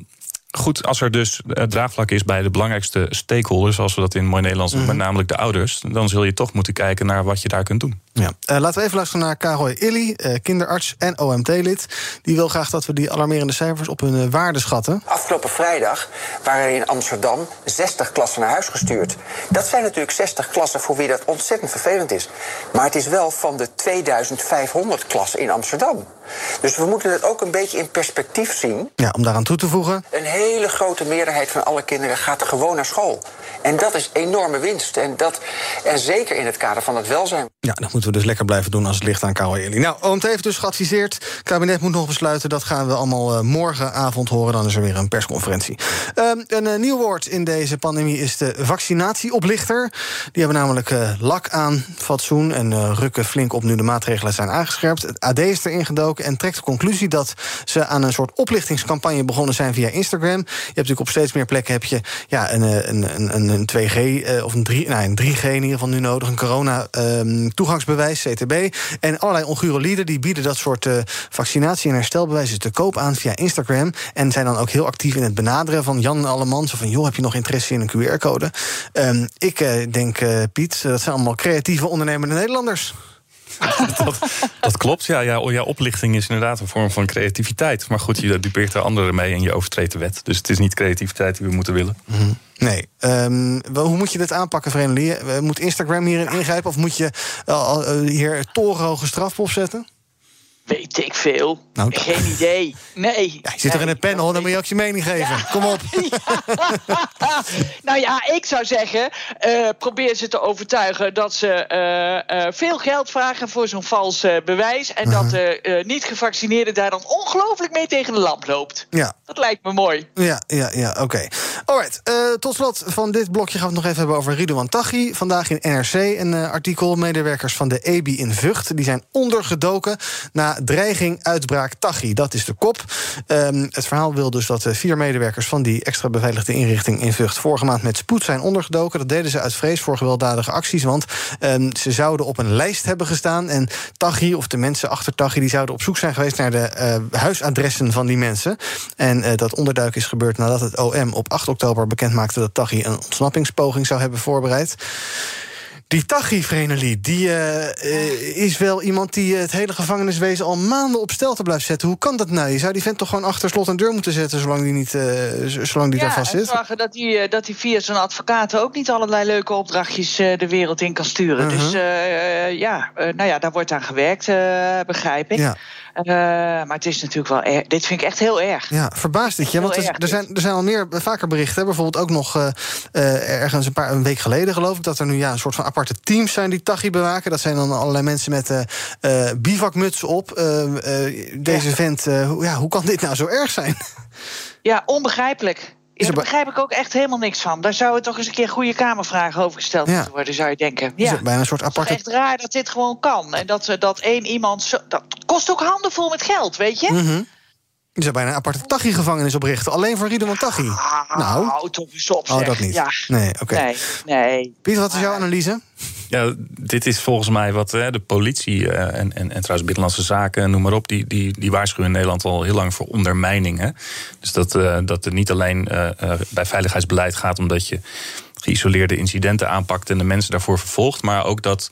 goed, als er dus draagvlak is bij de belangrijkste stakeholders, zoals we dat in mooi Nederlands noemen, namelijk de ouders, dan zul je toch moeten kijken naar wat je daar kunt doen. Ja. Eh, laten we even luisteren naar Karoy Illy, eh, kinderarts en OMT-lid. Die wil graag dat we die alarmerende cijfers op hun eh, waarde schatten. Afgelopen vrijdag waren er in Amsterdam 60 klassen naar huis gestuurd. Dat zijn natuurlijk 60 klassen voor wie dat ontzettend vervelend is. Maar het is wel van de 2500 klassen in Amsterdam. Dus we moeten het ook een beetje in perspectief zien. Ja, om daaraan toe te voegen. Een hele grote meerderheid van alle kinderen gaat gewoon naar school. En dat is enorme winst. En, dat, en zeker in het kader van het welzijn. Ja, dat we dus lekker blijven doen als het ligt aan Karoy Illy. Nou, OMT heeft dus geadviseerd. Het kabinet moet nog besluiten. Dat gaan we allemaal eh, morgenavond horen. Dan is er weer een persconferentie. Ehm, een eh, nieuw woord in deze pandemie is de vaccinatieoplichter. Die hebben namelijk eh, lak aan fatsoen en rukken flink op nu de maatregelen zijn aangescherpt. Het AD is erin gedoken en trekt de conclusie dat ze aan een soort oplichtingscampagne begonnen zijn via Instagram. Je hebt natuurlijk op steeds meer plekken heb je ja, een, een, een, een, een 2G eh, of een, 3, nou, een 3G in ieder geval nu nodig. Een corona toegangsbewijs, CTB. En allerlei ongure lieden die bieden dat soort eh, vaccinatie- en herstelbewijzen te koop aan via Instagram. En zijn dan ook heel actief in het benaderen van Jan Alleman. Zo van, joh, heb je nog interesse in een QR-code? Ehm, ik eh, denk, eh, Piet, dat zijn allemaal creatieve ondernemende Nederlanders. dat, dat klopt, ja, ja. Ja, oplichting is inderdaad een vorm van creativiteit. Maar goed, je dupeert er anderen mee en je overtreedt de wet. Dus het is niet creativiteit die we moeten willen. Nee. Ehm, hoe moet je dit aanpakken, Vereniging? Eh, Moet Instagram hierin ingrijpen? Of moet je eh, hier torenhoge straf op zetten? Weet ik veel. Nou, Geen idee. Nee. Je zit er in een panel, dan moet je ook je mening geven. Kom op. nou ja, ik zou zeggen, eh, probeer ze te overtuigen dat ze eh, eh, veel geld vragen voor zo'n vals bewijs. En dat de eh, niet-gevaccineerde daar dan ongelooflijk mee tegen de lamp loopt. Ja. Dat lijkt me mooi. Ja, ja, ja, oké. Alright, eh, tot slot van dit blokje gaan we het nog even hebben over Ridouan Taghi. Vandaag in NRC een eh, artikel. Medewerkers van de EBI in Vught die zijn ondergedoken na dreiging uitbraak Taghi. Dat is de kop. Ehm, het verhaal wil dus dat eh, vier medewerkers van die extra beveiligde inrichting in Vught vorige maand met spoed zijn ondergedoken. Dat deden ze uit vrees voor gewelddadige acties, want ehm, ze zouden op een lijst hebben gestaan. En Taghi, of de mensen achter Taghi, die zouden op zoek zijn geweest naar de huisadressen van die mensen. En dat onderduik is gebeurd nadat het OM op 8 oktober bekend maakte dat Taghi een ontsnappingspoging zou hebben voorbereid. Die Tachi Vreneli, die uh, uh, is wel iemand die het hele gevangeniswezen al maanden op stelte blijft zetten. Hoe kan dat nou? Je zou die vent toch gewoon achter slot en deur moeten zetten zolang die, niet, uh, zolang die ja, daar vast zit? zorgen dat hij dat die via zijn advocaten ook niet allerlei leuke opdrachtjes de wereld in kan sturen. Uh-huh. Dus ja, nou ja, daar wordt aan gewerkt, begrijp ik. Ja. Maar het is natuurlijk wel erg. Dit vind ik echt heel erg. Ja, verbaast het je? Want er, er, zijn, er zijn al meer, vaker berichten. Hè? Bijvoorbeeld ook nog ergens een paar een week geleden, geloof ik, dat er nu ja, een soort van aparte teams zijn die Tachi bewaken. Dat zijn dan allerlei mensen met uh, bivakmutsen op. Deze ja. vent, ja, hoe kan dit nou zo erg zijn? Ja, onbegrijpelijk. Ja, daar begrijp ik ook echt helemaal niks van. Daar zou het toch eens een keer goede kamervragen over gesteld moeten worden, zou je denken. Ja. Is het bijna een soort aparte. Het is echt raar dat dit gewoon kan. En dat, dat één iemand. Zo, dat kost ook handenvol met geld, weet je? Mm -hmm. Je zou bijna een aparte Tachi-gevangenis oprichten. Alleen voor Riedeman Tachi. Ah, nou. Toch eens op, Oh, dat niet. Ja. Nee, oké. Okay. Nee, nee. Pieter, wat is jouw analyse? Ja, dit is volgens mij wat hè, de politie uh, en, en, en trouwens Binnenlandse Zaken, noem maar op, die, die, die waarschuwen in Nederland al heel lang voor ondermijning. Hè? Dus dat, uh, dat het niet alleen uh, bij veiligheidsbeleid gaat omdat je geïsoleerde incidenten aanpakt en de mensen daarvoor vervolgt, maar ook dat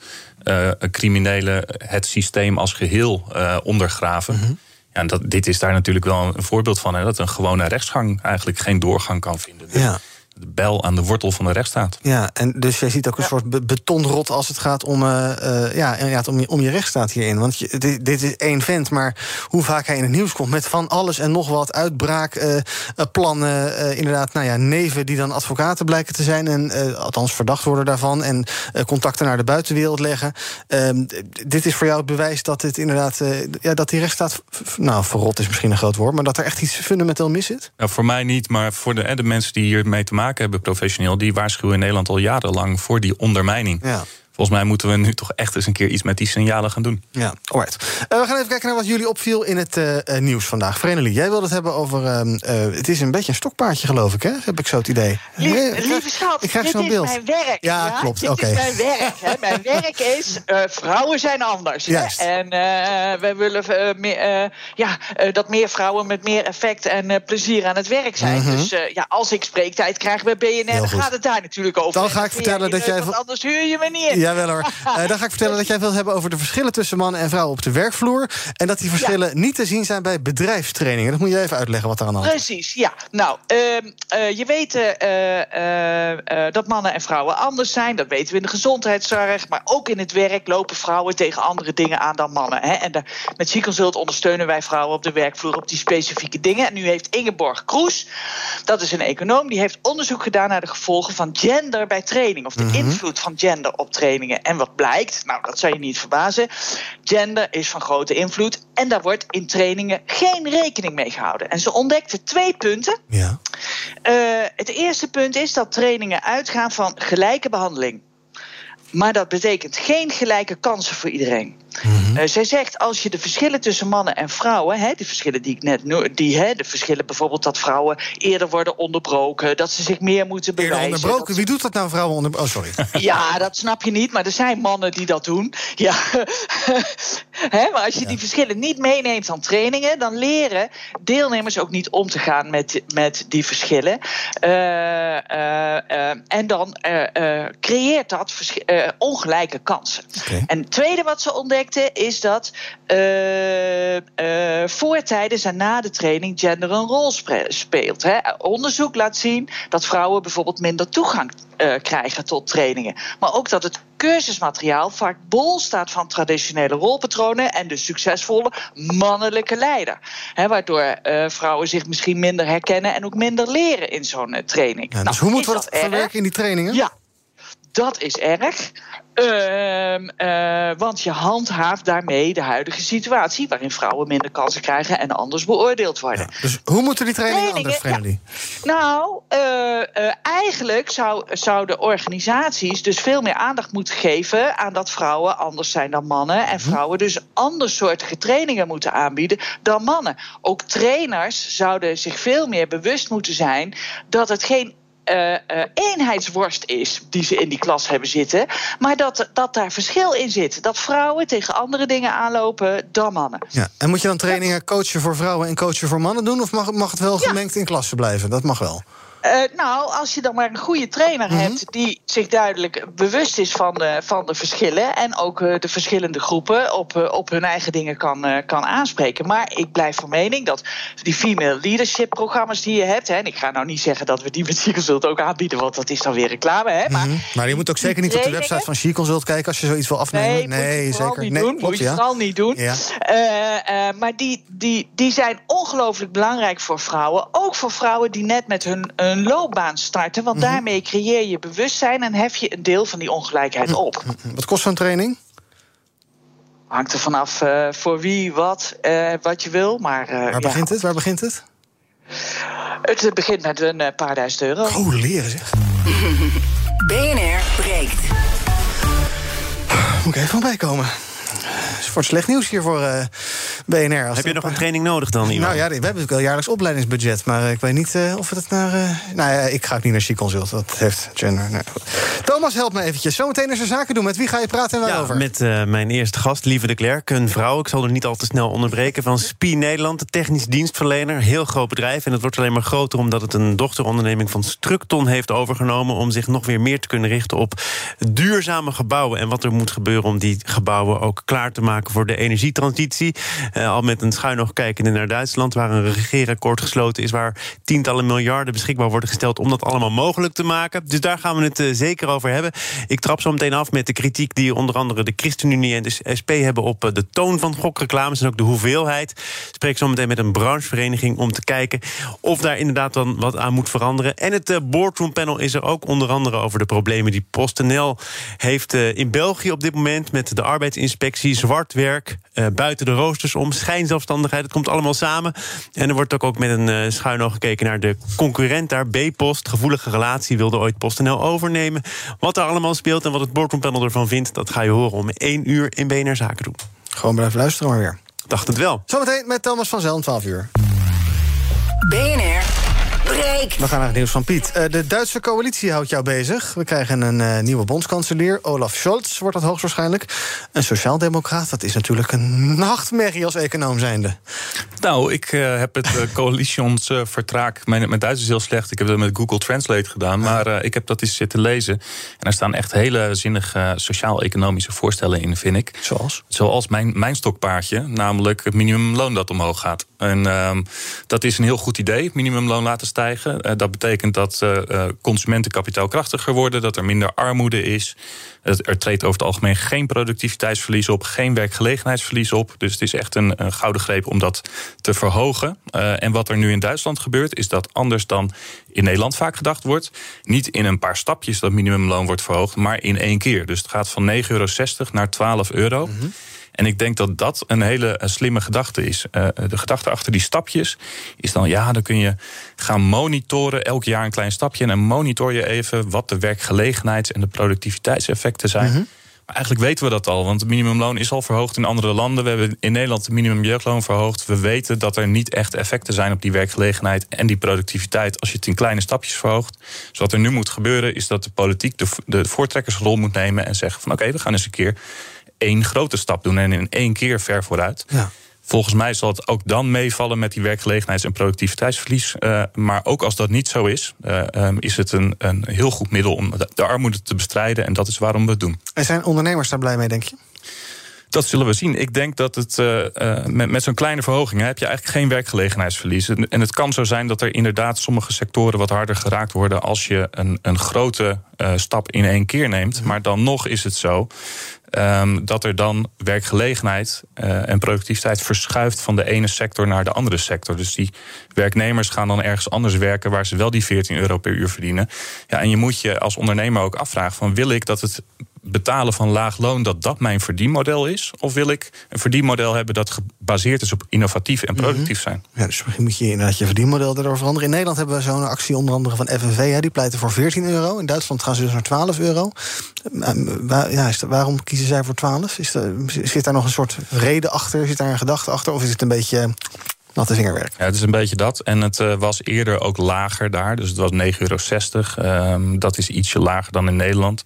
criminelen het systeem als geheel ondergraven. Mhm. Ja, dat, dit is daar natuurlijk wel een voorbeeld van. Hè, dat een gewone rechtsgang eigenlijk geen doorgang kan vinden. Ja. De bel aan de wortel van de rechtsstaat. Ja, en dus jij ziet ook een soort be betonrot als het gaat om, uh, uh, ja, inderdaad, om, je, om je rechtsstaat hierin. Want je, dit, dit, is één vent, maar hoe vaak hij in het nieuws komt met van alles en nog wat, uitbraakplannen, uh, inderdaad, nou ja, neven die dan advocaten blijken te zijn en althans verdacht worden daarvan en contacten naar de buitenwereld leggen. Ehm, dit is voor jou het bewijs dat het inderdaad, ja, dat die rechtsstaat, nou, verrot is misschien een groot woord, maar dat er echt iets fundamenteel mis zit? Nou, voor mij niet, maar voor de, de mensen die hiermee te maken hebben professioneel, die waarschuwen in Nederland al jarenlang voor die ondermijning. Ja. Volgens mij moeten we nu toch echt eens een keer iets met die signalen gaan doen. Ja, alright. Uh, we gaan even kijken naar wat jullie opviel in het uh, uh, nieuws vandaag. Vreneli, jij wilde het hebben over. het is een beetje een stokpaardje, geloof ik, hè? Heb ik zo het idee. Lief, nee, lieve schat, ik krijg dit zo'n beeld. is mijn werk. Ja, ja? klopt. Dit okay. is mijn werk. Hè? Mijn werk is vrouwen zijn anders. Juist. Hè? En we willen meer, ja, dat meer vrouwen met meer effect en plezier aan het werk zijn. Mm -hmm. Dus ja, als ik spreektijd krijg bij BNR, dan gaat het daar natuurlijk over. Dan ga ik vertellen dat jij. Want anders huur je me niet. Jawel hoor. Uh, dan ga ik vertellen dat jij wilt hebben over de verschillen tussen mannen en vrouwen op de werkvloer. En dat die verschillen ja. niet te zien zijn bij bedrijfstrainingen. Dat moet je even uitleggen wat er aan de hand is. Precies, ja. Nou, uh, uh, je weet uh, dat mannen en vrouwen anders zijn. Dat weten we in de gezondheidszorg. Maar ook in het werk lopen vrouwen tegen andere dingen aan dan mannen. Hè? En de, met Ziekenconsult ondersteunen wij vrouwen op de werkvloer op die specifieke dingen. En nu heeft Ingeborg Kroes, dat is een econoom, die heeft onderzoek gedaan naar de gevolgen van gender bij training. Of de mm -hmm. invloed van gender op trainingen. En wat blijkt, nou, dat zou je niet verbazen. Gender is van grote invloed en daar wordt in trainingen geen rekening mee gehouden. En ze ontdekte twee punten. Ja. Uh, het eerste punt is dat trainingen uitgaan van gelijke behandeling. Maar dat betekent geen gelijke kansen voor iedereen. Mm -hmm. uh, zij zegt als je de verschillen tussen mannen en vrouwen, hè, die verschillen die ik net noemde, die, hè, de verschillen bijvoorbeeld dat vrouwen eerder worden onderbroken, dat ze zich meer moeten bewijzen. Eerder onderbroken? Wie doet dat nou, vrouwen onder? Oh, sorry. Ja, dat snap je niet, maar er zijn mannen die dat doen. Ja. hè, maar als je ja. die verschillen niet meeneemt aan trainingen, dan leren deelnemers ook niet om te gaan met, met die verschillen. Uh, uh, en dan creëert dat ongelijke kansen. Okay. En het tweede wat ze is dat uh, uh, voor, tijdens en na de training gender een rol speelt. Hè. Onderzoek laat zien dat vrouwen bijvoorbeeld minder toegang uh, krijgen tot trainingen. Maar ook dat het cursusmateriaal vaak bol staat van traditionele rolpatronen en de succesvolle mannelijke leider. Hè, waardoor vrouwen zich misschien minder herkennen en ook minder leren in zo'n training. Ja, dus nou, hoe moeten we dat verwerken in die trainingen? Ja, dat is erg. Uh, uh, want je handhaaft daarmee de huidige situatie... waarin vrouwen minder kansen krijgen en anders beoordeeld worden. Ja, dus hoe moeten die trainingen, trainingen anders, Frendy? Ja. Nou, uh, eigenlijk zou, zouden organisaties dus veel meer aandacht moeten geven... aan dat vrouwen anders zijn dan mannen... en vrouwen dus andersoortige trainingen moeten aanbieden dan mannen. Ook trainers zouden zich veel meer bewust moeten zijn... dat het geen uh, uh, eenheidsworst is die ze in die klas hebben zitten. Maar dat, dat daar verschil in zit. Dat vrouwen tegen andere dingen aanlopen dan mannen. Ja. En moet je dan trainingen coachen voor vrouwen en coachen voor mannen doen? Of mag, mag het wel gemengd ja. in klassen blijven? Dat mag wel. Uh, nou, als je dan maar een goede trainer Mhm. hebt die zich duidelijk bewust is van de, van de verschillen en ook uh, de verschillende groepen op, uh, op hun eigen dingen kan, kan aanspreken. Maar ik blijf van mening dat die female leadership programma's die je hebt, hè, en ik ga nou niet zeggen dat we die met She-Consult ook aanbieden, want dat is dan weer reclame. Hè, maar, mm -hmm. maar je moet ook zeker niet op de website van She-Consult kijken als je zoiets wil afnemen. Nee, nee moet je zeker. Niet nee, doen, moet je ja. vooral niet doen. Ja. maar die, die, die zijn ongelooflijk belangrijk voor vrouwen. Ook voor vrouwen die net met hun, hun loopbaan starten. Want Mhm. daarmee creëer je bewustzijn en hef je een deel van die ongelijkheid Mhm. op. Wat kost zo'n training? Hangt er vanaf uh, voor wie, wat, uh, wat je wil. Maar, uh, Waar begint ja. het? Waar begint het? Het begint met een paar duizend euro. Oh, leren zeg. BNR breekt. Moet ik even van bijkomen. Het wordt slecht nieuws hier voor uh, BNR. Als Heb je nog een training nodig dan, iemand? Nou ja, we hebben wel jaarlijks opleidingsbudget. Maar ik weet niet uh, of het naar... Uh, nou ja, ik ga ook niet naar She-Consult. Dat heeft Gender. Nee. Thomas, help me eventjes. Zometeen is er zaken doen. Met wie ga je praten en waarover? Ja, met mijn eerste gast, Lieve de Klerk. Een vrouw, ik zal er niet al te snel onderbreken... van SPI Nederland, de technisch dienstverlener. Heel groot bedrijf. En het wordt alleen maar groter... omdat het een dochteronderneming van Structon heeft overgenomen... om zich nog weer meer te kunnen richten op duurzame gebouwen... en wat er moet gebeuren om die gebouwen ook klaar te maken voor de energietransitie. Uh, al met een schuin oog kijkende naar Duitsland, waar een regeerakkoord gesloten is, waar tientallen miljarden beschikbaar worden gesteld om dat allemaal mogelijk te maken. Dus daar gaan we het uh, zeker over hebben. Ik trap zo meteen af met de kritiek die onder andere de ChristenUnie en de SP hebben op uh, de toon van gokreclames en ook de hoeveelheid. Spreek zo meteen met een branchevereniging om te kijken of daar inderdaad dan wat aan moet veranderen. En het boardroom panel is er ook onder andere over de problemen die PostNL heeft in België op dit moment met de arbeidsinspectie zwart werk, uh, buiten de roosters om, schijnzelfstandigheid. Het komt allemaal samen. En er wordt ook, ook met een uh, schuin oog gekeken naar de concurrent daar, B-Post. Gevoelige relatie wilde ooit PostNL overnemen. Wat er allemaal speelt en wat het boardroompanel ervan vindt... dat ga je horen om één uur in BNR Zaken doen. Gewoon blijven luisteren maar weer. Dacht het wel. Zometeen met Thomas van Zel om 12 uur. BNR breekt. We gaan naar het nieuws van Piet. Uh, de Duitse coalitie houdt jou bezig. We krijgen een uh, nieuwe bondskanselier. Olaf Scholz wordt dat hoogstwaarschijnlijk. Een sociaaldemocraat, dat is natuurlijk een nachtmerrie als econoom zijnde. Nou, ik uh, heb het coalitionsvertraag... Mijn, mijn Duits is heel slecht, ik heb dat met Google Translate gedaan... maar ik heb dat eens zitten lezen. En er staan echt hele zinnige sociaal-economische voorstellen in, vind ik. Zoals? Zoals mijn, mijn stokpaardje, namelijk het minimumloon dat omhoog gaat. En ehm, dat is een heel goed idee, minimumloon laten stijgen. Uh, dat betekent dat uh, consumenten kapitaalkrachtiger worden, dat er minder armoede is. Er treedt over het algemeen geen productiviteitsverlies op, geen werkgelegenheidsverlies op. Dus het is echt een, gouden greep om dat te verhogen. En wat er nu in Duitsland gebeurt, is dat anders dan in Nederland vaak gedacht wordt. Niet in een paar stapjes dat minimumloon wordt verhoogd, maar in één keer. Dus het gaat van 9,60 euro naar 12 euro. -hmm. En ik denk dat dat een hele slimme gedachte is. Uh, de gedachte achter die stapjes is dan, ja, dan kun je gaan monitoren, elk jaar een klein stapje. En dan monitor je even wat de werkgelegenheids- en de productiviteitseffecten zijn. Mm -hmm. Maar eigenlijk weten we dat al, want het minimumloon is al verhoogd in andere landen. We hebben in Nederland het minimumjeugdloon verhoogd. We weten dat er niet echt effecten zijn op die werkgelegenheid en die productiviteit als je het in kleine stapjes verhoogt. Dus wat er nu moet gebeuren is dat de politiek de, de voortrekkersrol moet nemen en zeggen van oké, okay, we gaan eens een keer één grote stap doen en in één keer ver vooruit. Ja. Volgens mij zal het ook dan meevallen met die werkgelegenheids- en productiviteitsverlies. Uh, maar ook als dat niet zo is, uh, um, is het een, een heel goed middel om de armoede te bestrijden. En dat is waarom we het doen. En zijn ondernemers daar blij mee, denk je? Dat zullen we zien. Ik denk dat het uh, met, met zo'n kleine verhoging hè, heb je eigenlijk geen werkgelegenheidsverlies. En, en, het kan zo zijn dat er inderdaad sommige sectoren wat harder geraakt worden als je een, een grote uh, stap in één keer neemt. Maar dan nog is het zo. Um, dat er dan werkgelegenheid uh, en productiviteit verschuift van de ene sector naar de andere sector. Dus die werknemers gaan dan ergens anders werken waar ze wel die 14 euro per uur verdienen. Ja, en je moet je als ondernemer ook afvragen: van wil ik dat het betalen van laag loon, dat dat mijn verdienmodel is? Of wil ik een verdienmodel hebben dat gebaseerd is op innovatief en productief zijn? Ja, dus misschien moet je inderdaad je verdienmodel daardoor veranderen. In Nederland hebben we zo'n actie onder andere van FNV. Hè, die pleiten voor 14 euro. In Duitsland gaan ze dus naar 12 euro. Ja, is waarom kiezen zij voor 12? Is zit daar nog een soort reden achter? Zit daar een gedachte achter? Of is het een beetje natte vingerwerk? Ja, het is een beetje dat. En het uh, was eerder ook lager daar. Dus het was 9,60 euro. Um, dat is ietsje lager dan in Nederland.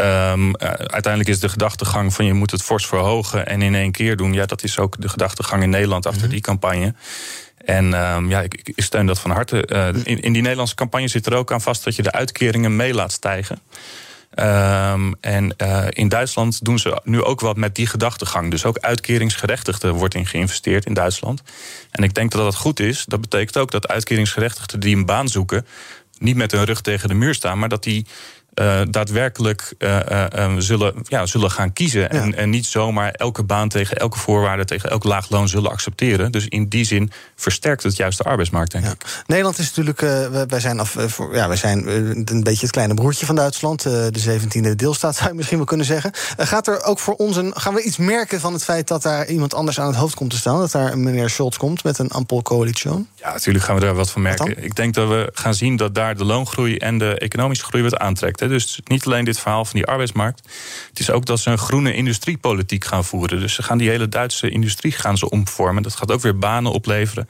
Um, uiteindelijk is de gedachtegang van je moet het fors verhogen en in één keer doen. Ja, dat is ook de gedachtegang in Nederland achter mm -hmm. die campagne. En ehm, ja, ik, ik, steun dat van harte. Uh, in, in die Nederlandse campagne zit er ook aan vast dat je de uitkeringen mee laat stijgen. Um, en uh, in Duitsland doen ze nu ook wat met die gedachtegang. Dus ook uitkeringsgerechtigden wordt in geïnvesteerd in Duitsland. En ik denk dat dat goed is. Dat betekent ook dat uitkeringsgerechtigden die een baan zoeken, niet met hun rug tegen de muur staan, maar dat die uh, daadwerkelijk uh, uh, zullen, ja, zullen gaan kiezen. Ja. En, en niet zomaar elke baan tegen elke voorwaarde, tegen elk laag loon zullen accepteren. Dus in die zin versterkt het juist de arbeidsmarkt, denk ja. ik. Nederland is natuurlijk, wij zijn, af, voor, ja, wij zijn een beetje het kleine broertje van Duitsland. de 17e deelstaat zou je misschien wel kunnen zeggen. gaat er ook voor ons een, gaan we iets merken van het feit dat daar iemand anders aan het hoofd komt te staan? Dat daar meneer Scholz komt met een ampel coalitie? Ja, natuurlijk gaan we daar wat van merken. Ik denk dat we gaan zien dat daar de loongroei en de economische groei wat aantrekt. Dus niet alleen dit verhaal van die arbeidsmarkt. Het is ook dat ze een groene industriepolitiek gaan voeren. Dus ze gaan die hele Duitse industrie gaan ze omvormen. Dat gaat ook weer banen opleveren.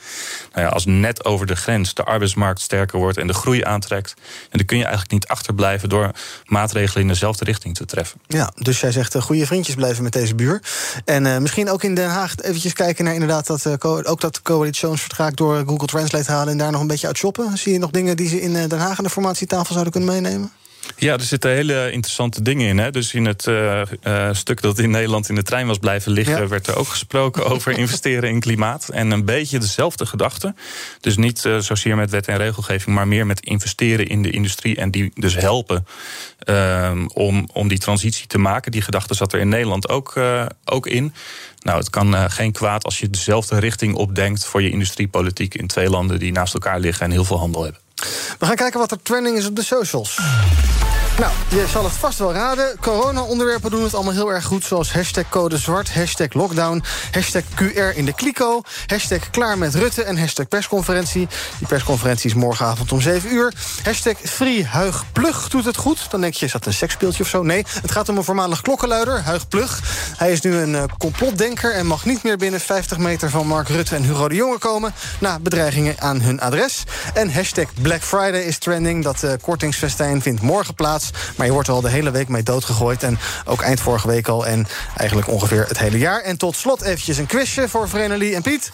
Nou ja, als net over de grens de arbeidsmarkt sterker wordt en de groei aantrekt. En dan kun je eigenlijk niet achterblijven door maatregelen in dezelfde richting te treffen. Ja, dus jij zegt uh, goede vriendjes blijven met deze buur. En uh, misschien ook in Den Haag eventjes kijken naar inderdaad dat, uh, ook dat coalitionsverdrag door Google Translate halen en daar nog een beetje uit shoppen. Zie je nog dingen die ze in Den Haag aan de formatietafel zouden kunnen meenemen? Ja, er zitten hele interessante dingen in. Hè. Dus in het uh, uh, stuk dat in Nederland in de trein was blijven liggen, ja. werd er ook gesproken over investeren in klimaat. En een beetje dezelfde gedachte. Dus niet uh, zozeer met wet en regelgeving, maar meer met investeren in de industrie en die dus helpen om, om die transitie te maken. Die gedachte zat er in Nederland ook, ook in. Nou, het kan geen kwaad als je dezelfde richting opdenkt voor je industriepolitiek in twee landen die naast elkaar liggen en heel veel handel hebben. We gaan kijken wat er trending is op de socials. Nou, je zal het vast wel raden. Corona-onderwerpen doen het allemaal heel erg goed. Zoals hashtag code zwart, hashtag lockdown, hashtag QR in de kliko... hashtag klaar met Rutte en hashtag persconferentie. Die persconferentie is morgenavond om 7 uur. Hashtag free doet het goed. Dan denk je, is dat een seksspeeltje of zo? Nee, het gaat om een voormalig klokkenluider, Huig Plug. Hij is nu een uh, complotdenker en mag niet meer binnen 50 meter... van Mark Rutte en Hugo de Jonge komen... na bedreigingen aan hun adres. En hashtag Black Friday is trending. Dat uh, kortingsfestijn vindt morgen plaats. Maar je wordt er al de hele week mee doodgegooid. En ook eind vorige week al. En eigenlijk ongeveer het hele jaar. En tot slot eventjes een quizje voor Vrenelie en Piet.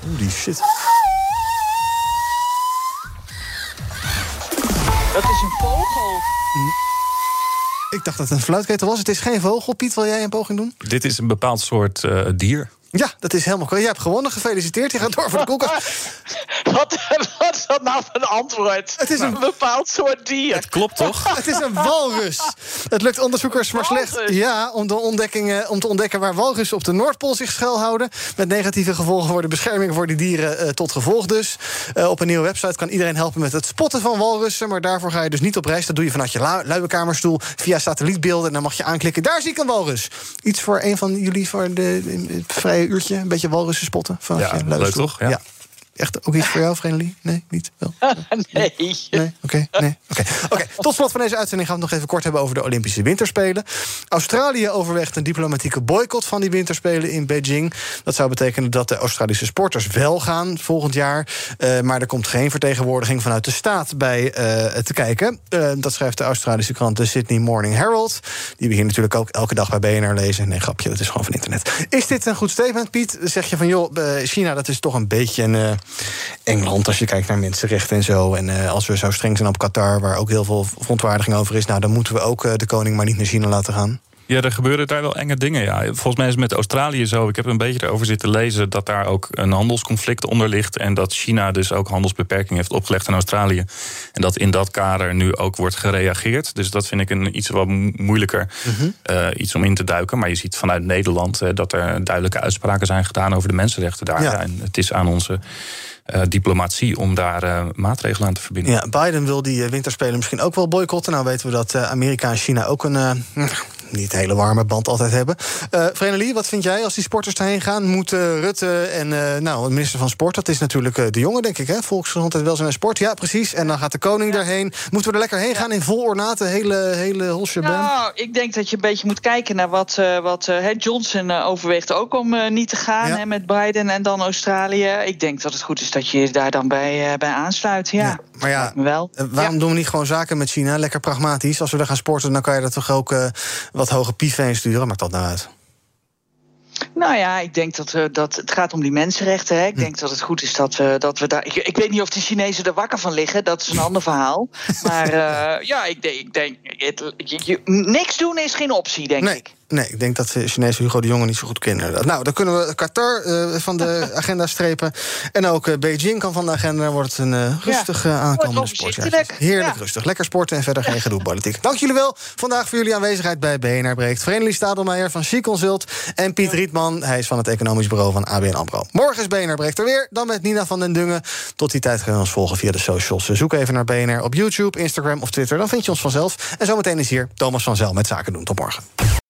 Holy shit. Dat is een vogel. Ik dacht dat het een fluitketel was. Het is geen vogel. Piet, wil jij een poging doen? Dit is een bepaald soort uh, dier. Ja, dat is helemaal correct. Je hebt gewonnen. Gefeliciteerd. Je gaat door voor de koelkast. wat, wat is dat nou voor een antwoord? Het is een, een bepaald soort dier. Het klopt toch? het is een walrus. Het lukt onderzoekers maar slecht ja, om, de ontdekkingen, om te ontdekken waar walrussen op de Noordpool zich schuilhouden. Met negatieve gevolgen voor de bescherming voor die dieren uh, tot gevolg dus. Uh, op een nieuwe website kan iedereen helpen met het spotten van walrussen. Maar daarvoor ga je dus niet op reis. Dat doe je vanuit je lu luienkamerstoel via satellietbeelden. En dan mag je aanklikken. Daar zie ik een walrus. Iets voor een van jullie voor de, de vrije uurtje een beetje walrussen spotten. Van ja, leuk toch? Ja. ja. Echt ook iets voor jou, Vrenelie? Nee, niet? Wel? nee. Nee, oké. Okay, nee. Oké, okay. okay. tot slot van deze uitzending gaan we het nog even kort hebben over de Olympische Winterspelen. Australië overweegt een diplomatieke boycott van die Winterspelen in Beijing. Dat zou betekenen dat de Australische sporters wel gaan volgend jaar. Uh, maar er komt geen vertegenwoordiging vanuit de staat bij uh, te kijken. Uh, dat schrijft de Australische krant de Sydney Morning Herald. Die begint natuurlijk ook elke dag bij BNR lezen. Nee, grapje, dat is gewoon van internet. Is dit een goed statement, Piet? Zeg je van, joh, China, dat is toch een beetje een Engeland, als je kijkt naar mensenrechten en zo. En uh, als we zo streng zijn op Qatar, waar ook heel veel verontwaardiging over is, nou, dan moeten we ook uh, de koning maar niet naar China laten gaan. Ja, er gebeuren daar wel enge dingen. Ja. Volgens mij is het met Australië zo. Ik heb een beetje erover zitten lezen dat daar ook een handelsconflict onder ligt. En dat China dus ook handelsbeperkingen heeft opgelegd aan Australië. En dat in dat kader nu ook wordt gereageerd. Dus dat vind ik een iets wat moeilijker mm -hmm. uh, iets om in te duiken. Maar je ziet vanuit Nederland uh, dat er duidelijke uitspraken zijn gedaan over de mensenrechten daar. Ja. En het is aan onze. Uh, diplomatie om daar uh, maatregelen aan te verbinden. Ja, Biden wil die winterspelen misschien ook wel boycotten. Nou weten we dat Amerika en China ook een niet een hele warme band altijd hebben. Uh, Vrenelie, wat vind jij als die sporters daarheen gaan? Moeten Rutte en uh, nou, de minister van Sport, dat is natuurlijk uh, de jongen, denk ik, hè? Volksgezondheid, welzijn en sport. Ja, precies. En dan gaat de koning daarheen. Moeten we er lekker heen gaan in vol ornaten, hele, hele holsje Nou, ik denk dat je een beetje moet kijken naar wat, wat Johnson overweegt ook om niet te gaan ja. hè, met Biden en dan Australië. Ik denk dat het goed is dat je je daar dan bij, bij aansluit. Ja, ja. maar ja, wel. waarom doen we niet gewoon zaken met China? Lekker pragmatisch. Als we daar gaan sporten, dan kan je dat toch ook wat hoge piefveen sturen. Maakt dat nou uit? Nou ja, ik denk dat, uh, dat het gaat om die mensenrechten. Hè. Ik hm. denk dat het goed is dat we, dat we daar. Ik, ik, weet niet of de Chinezen er wakker van liggen, dat is een ander verhaal. Maar uh, ja, ik denk, ik denk het, je, niks doen is geen optie, denk nee. ik. Nee, ik denk dat de Chinese Hugo de Jonge niet zo goed kennen. Nou, dan kunnen we Qatar uh, van de agenda strepen. En ook uh, Beijing kan van de agenda. Dan wordt het een uh, rustig aankomende sportjaar. Heerlijk ja. rustig. Lekker sporten en verder geen gedoe politiek. Dank jullie wel vandaag voor jullie aanwezigheid bij BNR Breekt. Vreemdelie Stadelmeijer van She Consult. En Piet Rietman, hij is van het economisch bureau van ABN AMRO. Morgen is BNR Breekt er weer. Dan met Nina van den Dungen. Tot die tijd gaan we ons volgen via de socials. Zoek even naar BNR op YouTube, Instagram of Twitter. Dan vind je ons vanzelf. En zometeen is hier Thomas van Zel met Zaken doen. Tot morgen.